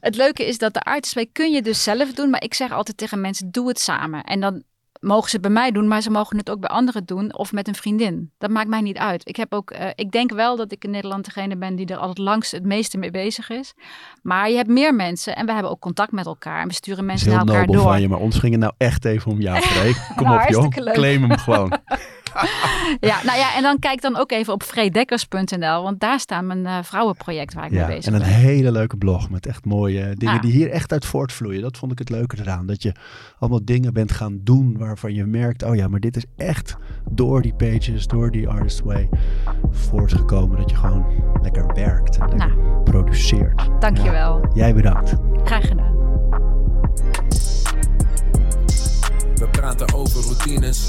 het leuke is dat de artistway kun je dus zelf doen, maar ik zeg altijd tegen mensen, doe het samen. En dan mogen ze het bij mij doen, maar ze mogen het ook bij anderen doen of met een vriendin. Dat maakt mij niet uit. Ik heb ook, eh, ik denk wel dat ik in Nederland degene ben die er al het langst het meeste mee bezig is. Maar je hebt meer mensen en we hebben ook contact met elkaar en we sturen mensen naar elkaar nobel door. van je, maar ons ging het nou echt even om jou, Freek. Kom Nou, op, joh. leuk. Claim hem gewoon. Ja, nou ja, en dan kijk dan ook even op vredekkers.nl, want daar staat mijn eh, vrouwenproject waar ik Ja, mee bezig en een ben. hele leuke blog met echt mooie dingen Ah. die hier echt uit voortvloeien. Dat vond ik het leuke eraan. Dat je allemaal dingen bent gaan doen waarvan je merkt, oh ja, maar dit is echt door die pages, door die Artist Way voortgekomen. Dat je gewoon lekker werkt en lekker Nou. produceert. Dankjewel. Jij bedankt. Graag gedaan. We praten over routines.